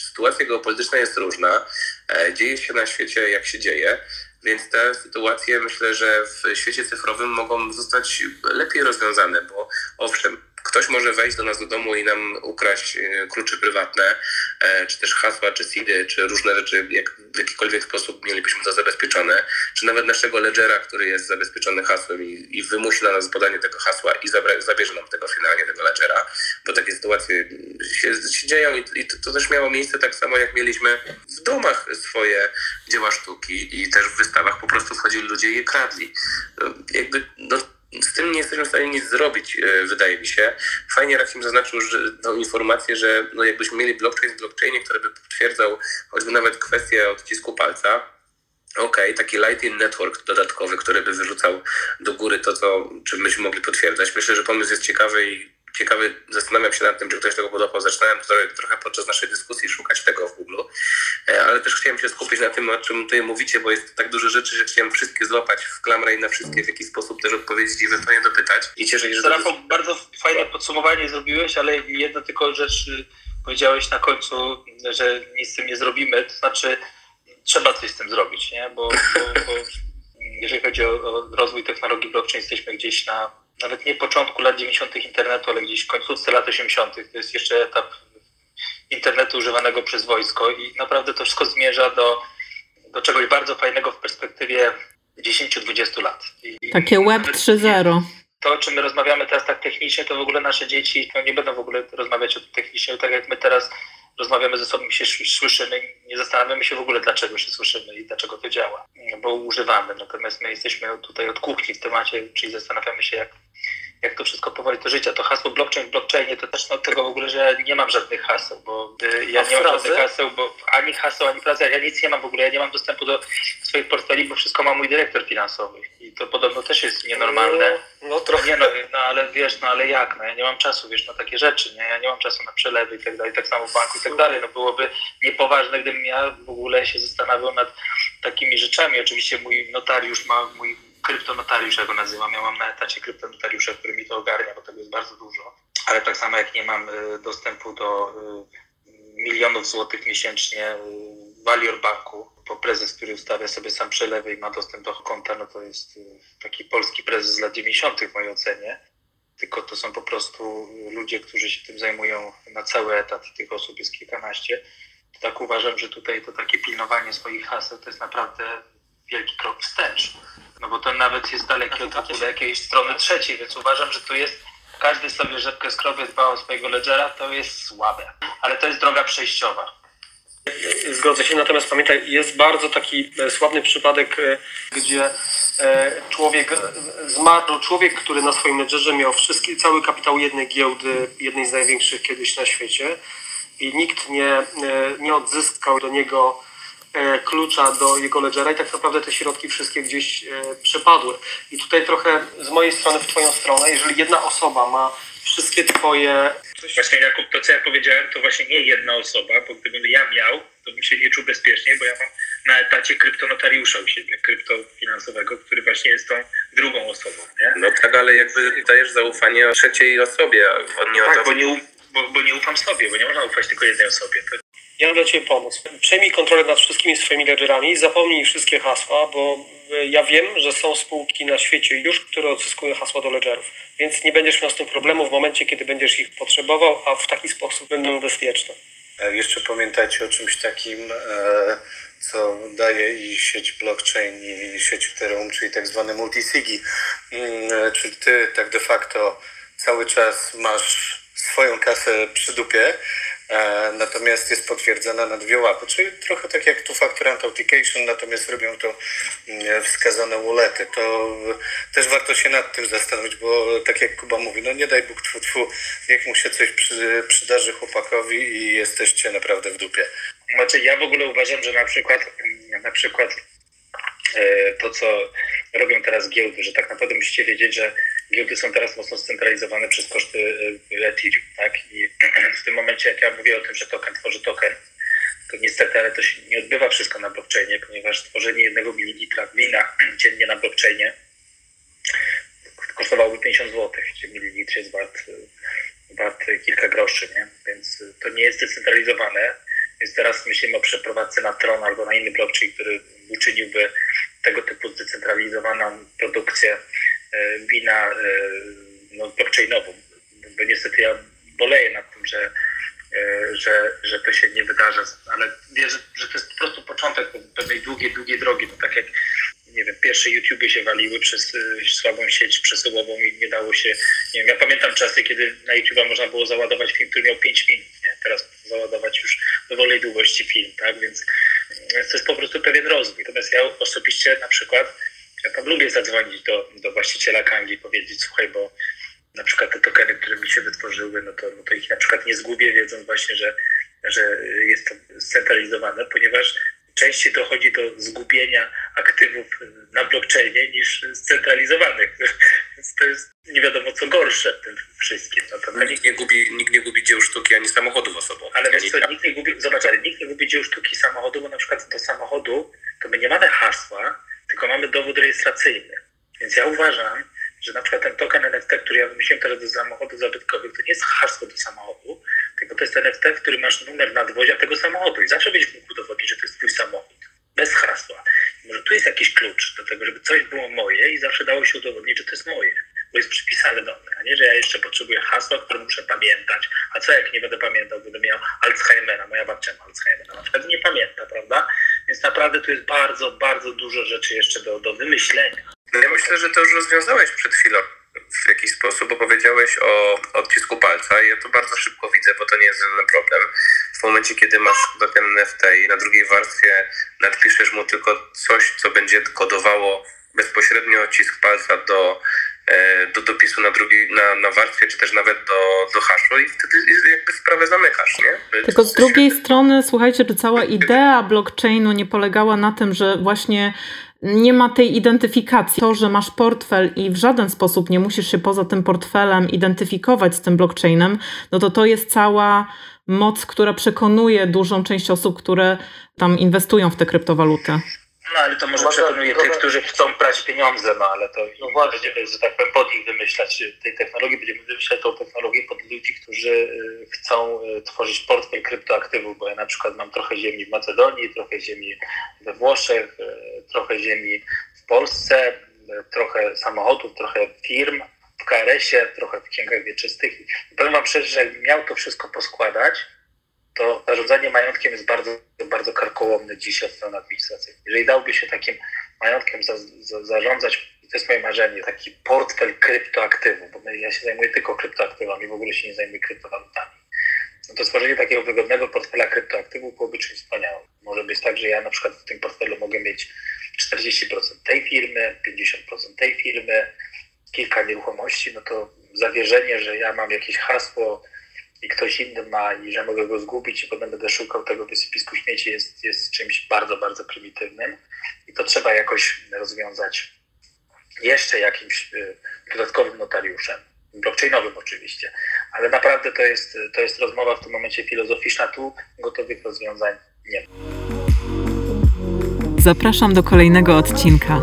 Sytuacja geopolityczna jest różna, e, dzieje się na świecie jak się dzieje, więc te sytuacje myślę, że w świecie cyfrowym mogą zostać lepiej rozwiązane, bo owszem, ktoś może wejść do nas do domu i nam ukraść e, klucze prywatne, e, czy też hasła, czy seedy, czy różne rzeczy, jak w jakikolwiek sposób mielibyśmy to zabezpieczone, czy nawet naszego ledgera, który jest zabezpieczony hasłem i, i wymusi na nas podanie tego hasła i zabra, zabierze nam tego finalnie, tego ledgera, bo takie sytuacje się, się dzieją i, i to, to, też miało miejsce tak samo, jak mieliśmy w domach swoje dzieła sztuki i też w wystawach po prostu wchodzili ludzie i je kradli. No, jakby, no, z tym nie jesteśmy w stanie nic zrobić, e, wydaje mi się. Fajnie Rakim zaznaczył że, tą informację, że no jakbyśmy mieli blockchain w blockchainie, który by potwierdzał choćby nawet kwestię odcisku palca, OK, taki Lightning Network dodatkowy, który by wyrzucał do góry to, co, czym byśmy mogli potwierdzać. Myślę, że pomysł jest ciekawy i ciekawy, zastanawiam się nad tym, czy ktoś tego podopał. Zaczynałem trochę, trochę podczas naszej dyskusji szukać tego w Google, e, ale też chciałem się skupić na tym, o czym tutaj mówicie, bo jest tak dużo rzeczy, że chciałem wszystkie złapać w klamrę i na wszystkie w jakiś sposób też odpowiedzieć i ewentualnie dopytać. I cieszę się, że... Rafał, to... bardzo fajne podsumowanie zrobiłeś, ale jedna tylko rzecz y, powiedziałeś na końcu, że nic z tym nie zrobimy, to znaczy trzeba coś z tym zrobić, nie? Bo, bo, bo jeżeli chodzi o, o rozwój technologii blockchain, jesteśmy gdzieś na nawet nie początku lat 90. internetu, ale gdzieś w końcówce lat 80. To jest jeszcze etap internetu używanego przez wojsko i naprawdę to wszystko zmierza do, do czegoś bardzo fajnego w perspektywie 10-20 lat. I Takie Web 3.0. To, o czym my rozmawiamy teraz tak technicznie, to w ogóle nasze dzieci no nie będą w ogóle rozmawiać o tym technicznie, tak jak my teraz rozmawiamy ze sobą, się słyszymy, nie zastanawiamy się w ogóle, dlaczego się słyszymy i dlaczego to działa, bo używamy. Natomiast my jesteśmy tutaj od kuchni w temacie, czyli zastanawiamy się, jak jak to wszystko powoli do życia. To hasło blockchain w blockchainie to też no, tego w ogóle, że nie mam żadnych haseł, bo y, ja nie mam żadnych haseł, bo ani haseł, ani frazy, ja nic nie mam w ogóle, ja nie mam dostępu do swoich portfeli, bo wszystko ma mój dyrektor finansowy i to podobno też jest nienormalne. No, no trochę. Nie, no, no, ale wiesz, no ale jak, no ja nie mam czasu, wiesz, na takie rzeczy, nie, ja nie mam czasu na przelewy i tak dalej, tak samo w banku i tak dalej, no byłoby niepoważne, gdybym ja w ogóle się zastanawiał nad takimi rzeczami. Oczywiście mój notariusz ma mój kryptonotariusz, go nazywam. Ja mam na etacie kryptonotariusza, który mi to ogarnia, bo tego jest bardzo dużo. Ale tak samo jak nie mam y, dostępu do y, milionów złotych miesięcznie y, Valior Banku, bo prezes, który ustawia sobie sam przelewy i ma dostęp do konta, no to jest taki polski prezes z lat 90. w mojej ocenie. Tylko to są po prostu ludzie, którzy się tym zajmują na cały etat. Tych osób jest kilkanaście. Tak uważam, że tutaj to takie pilnowanie swoich haseł to jest naprawdę wielki krok wstecz. No bo to nawet jest dalekie od do jakiejś strony trzeciej, więc uważam, że tu jest każdy sobie rzepkę z krowy dba o swojego ledgera, to jest słabe. Ale to jest droga przejściowa. Zgodzę się, natomiast pamiętaj, jest bardzo taki e, sławny przypadek, e, gdzie e, człowiek zmarł, człowiek, który na swoim ledgerze miał wszystkie, cały kapitał jednej giełdy, jednej z największych kiedyś na świecie i nikt nie, nie odzyskał do niego klucza do jego ledgera i tak naprawdę te środki wszystkie gdzieś e, przepadły. I tutaj trochę z mojej strony w Twoją stronę, jeżeli jedna osoba ma wszystkie Twoje... Właśnie Jakub, to co ja powiedziałem, to właśnie nie jedna osoba, bo gdybym ja miał, to bym się nie czuł bezpiecznie, bo ja mam na etacie kryptonotariusza u siebie, kryptofinansowego, który właśnie jest tą drugą osobą, nie? No tak, ale jakby dajesz zaufanie trzeciej osobie, a nie tak, bo nie, bo, bo nie ufam sobie, bo nie można ufać tylko jednej osobie. To ja mam dla Ciebie pomysł. Przejmij kontrolę nad wszystkimi swoimi ledgerami, zapomnij wszystkie hasła, bo e, ja wiem, że są spółki na świecie już, które odzyskują hasła do ledgerów. Więc nie będziesz miał z tym problemu w momencie, kiedy będziesz ich potrzebował, a w taki sposób będą bezpieczne. E, jeszcze pamiętajcie o czymś takim, e, co daje i sieć blockchain, i sieć Ethereum, czyli tak zwane multisigi. Mm, czyli ty tak de facto cały czas masz swoją kasę przy dupie, natomiast jest potwierdzana na dwie łapy, czyli trochę tak jak tu Factor Authentication, natomiast robią to mm, wskazane ulety. To też warto się nad tym zastanowić, bo tak jak Kuba mówi, no nie daj Bóg tfu, tfu niech mu się coś przy, przydarzy chłopakowi i jesteście naprawdę w dupie. Znaczy ja w ogóle uważam, że na przykład na przykład e, to, co robią teraz giełdy, że tak naprawdę musicie wiedzieć, że giełdy są teraz mocno scentralizowane przez koszty e, Ethereum, tak? I w tym momencie, jak ja mówię o tym, że token tworzy token, to niestety, ale to się nie odbywa wszystko na blockchainie, ponieważ tworzenie jednego mililitra wina *clears throat* dziennie na blockchainie kosztowałoby 50 zł, gdzie mililitr jest wart, wart kilka groszy, nie? Więc to nie jest zdecentralizowane. Więc teraz myślimy o przeprowadzce na Tron albo na inny blockchain, który uczyniłby tego typu zdecentralizowaną produkcję E, wina e, no, blockchainową. Bo niestety ja boleję nad tym, że, e, że, że to się nie wydarza, ale wierzę, że to jest po prostu początek pewnej długiej, długiej drogi. No, tak jak nie wiem, pierwsze YouTube się waliły przez słabą sieć przesyłową i nie dało się, nie wiem, ja pamiętam czasy, kiedy na YouTube można było załadować film, który miał 5 minut, nie? teraz załadować już dowolnej długości film, tak, więc to jest po prostu pewien rozwój. Natomiast ja osobiście na przykład ja tam lubię zadzwonić do właściciela Kangi powiedzieć, słuchaj, bo na przykład te tokeny, które mi się wytworzyły, no to, no to ich na przykład nie zgubię, wiedząc właśnie, że, że jest to scentralizowane, ponieważ częściej dochodzi do zgubienia aktywów na blockchainie niż scentralizowanych. *laughs* Więc to jest nie wiadomo co gorsze w tym wszystkim. No nikt, nie gubi, nikt nie gubi dzieł sztuki ani samochodów osobowych. Ale wiesz co, nikt nie gubi, zobacz, ale nikt nie gubi dzieł sztuki samochodu, bo na przykład do samochodu to my nie mamy hasła, tylko mamy dowód rejestracyjny. Więc ja uważam, że na przykład ten token NFT, który ja wymyśliłem teraz do samochodów zabytkowych, to nie jest hasło do samochodu, tylko to jest NFT, w którym masz numer nadwozia tego samochodu i zawsze będziesz mógł udowodnić, że to jest twój samochód. Bez hasła. I może tu jest jakiś klucz do tego, żeby coś było moje i zawsze dało się udowodnić, że to jest moje, bo jest przypisane do mnie, a nie, że ja jeszcze potrzebuję hasła, które muszę pamiętać. A co jak nie będę pamiętał, będę miał Alzheimera, moja babcia ma Alzheimera, na przykład nie pamięta, prawda? Więc naprawdę tu jest bardzo, bardzo dużo rzeczy jeszcze do, do wymyślenia. No ja myślę, że to już rozwiązałeś przed chwilą. w jakiś sposób opowiedziałeś o odcisku palca i ja to bardzo szybko widzę, bo to nie jest żaden problem. W momencie, kiedy masz token NFT i na drugiej warstwie nadpiszesz mu tylko coś, co będzie kodowało bezpośrednio odcisk palca do E, do dopisu na, drugiej, na, na warstwie, czy też nawet do, do haszu i wtedy jakby sprawę zamykasz, nie? Tylko z drugiej strony, słuchajcie, że cała idea blockchainu nie polegała na tym, że właśnie nie ma tej identyfikacji. To, że masz portfel i w żaden sposób nie musisz się poza tym portfelem identyfikować z tym blockchainem, no to to jest cała moc, która przekonuje dużą część osób, które tam inwestują w te kryptowaluty. No ale to może, może przekonuje tych, którzy chcą prać pieniądze, no ale to no właśnie. będziemy, że tak powiem, pod nich wymyślać tej technologii, będziemy wymyślać tą technologię pod ludzi, którzy y, chcą y, tworzyć portfel kryptoaktywów, bo ja na przykład mam trochę ziemi w Macedonii, trochę ziemi we Włoszech, y, trochę ziemi w Polsce, trochę samochodów, trochę firm w KRS-ie, trochę w księgach wieczystych. I powiem wam szczerze, że jakbym miał to wszystko poskładać, to zarządzanie majątkiem jest bardzo, bardzo karkołomne dzisiaj od strony administracyjnej. Jeżeli dałby się takim majątkiem za, za, zarządzać, to jest moje marzenie, taki portfel kryptoaktywów, bo ja się zajmuję tylko kryptoaktywami, w ogóle się nie zajmuję kryptowalutami. No to stworzenie takiego wygodnego portfela kryptoaktywów byłoby czymś wspaniałym. Może być tak, że ja na przykład w tym portfelu mogę mieć 40% tej firmy, 50% tej firmy, kilka nieruchomości, no to zawierzenie, że ja mam jakieś hasło, i ktoś inny ma i że mogę go zgubić i potem będę szukał tego wysypisku śmieci jest, jest czymś bardzo, bardzo prymitywnym i to trzeba jakoś rozwiązać jeszcze jakimś y, dodatkowym notariuszem, blockchainowym oczywiście, ale naprawdę to jest, to jest rozmowa w tym momencie filozoficzna, tu gotowych rozwiązań nie ma. Zapraszam do kolejnego odcinka.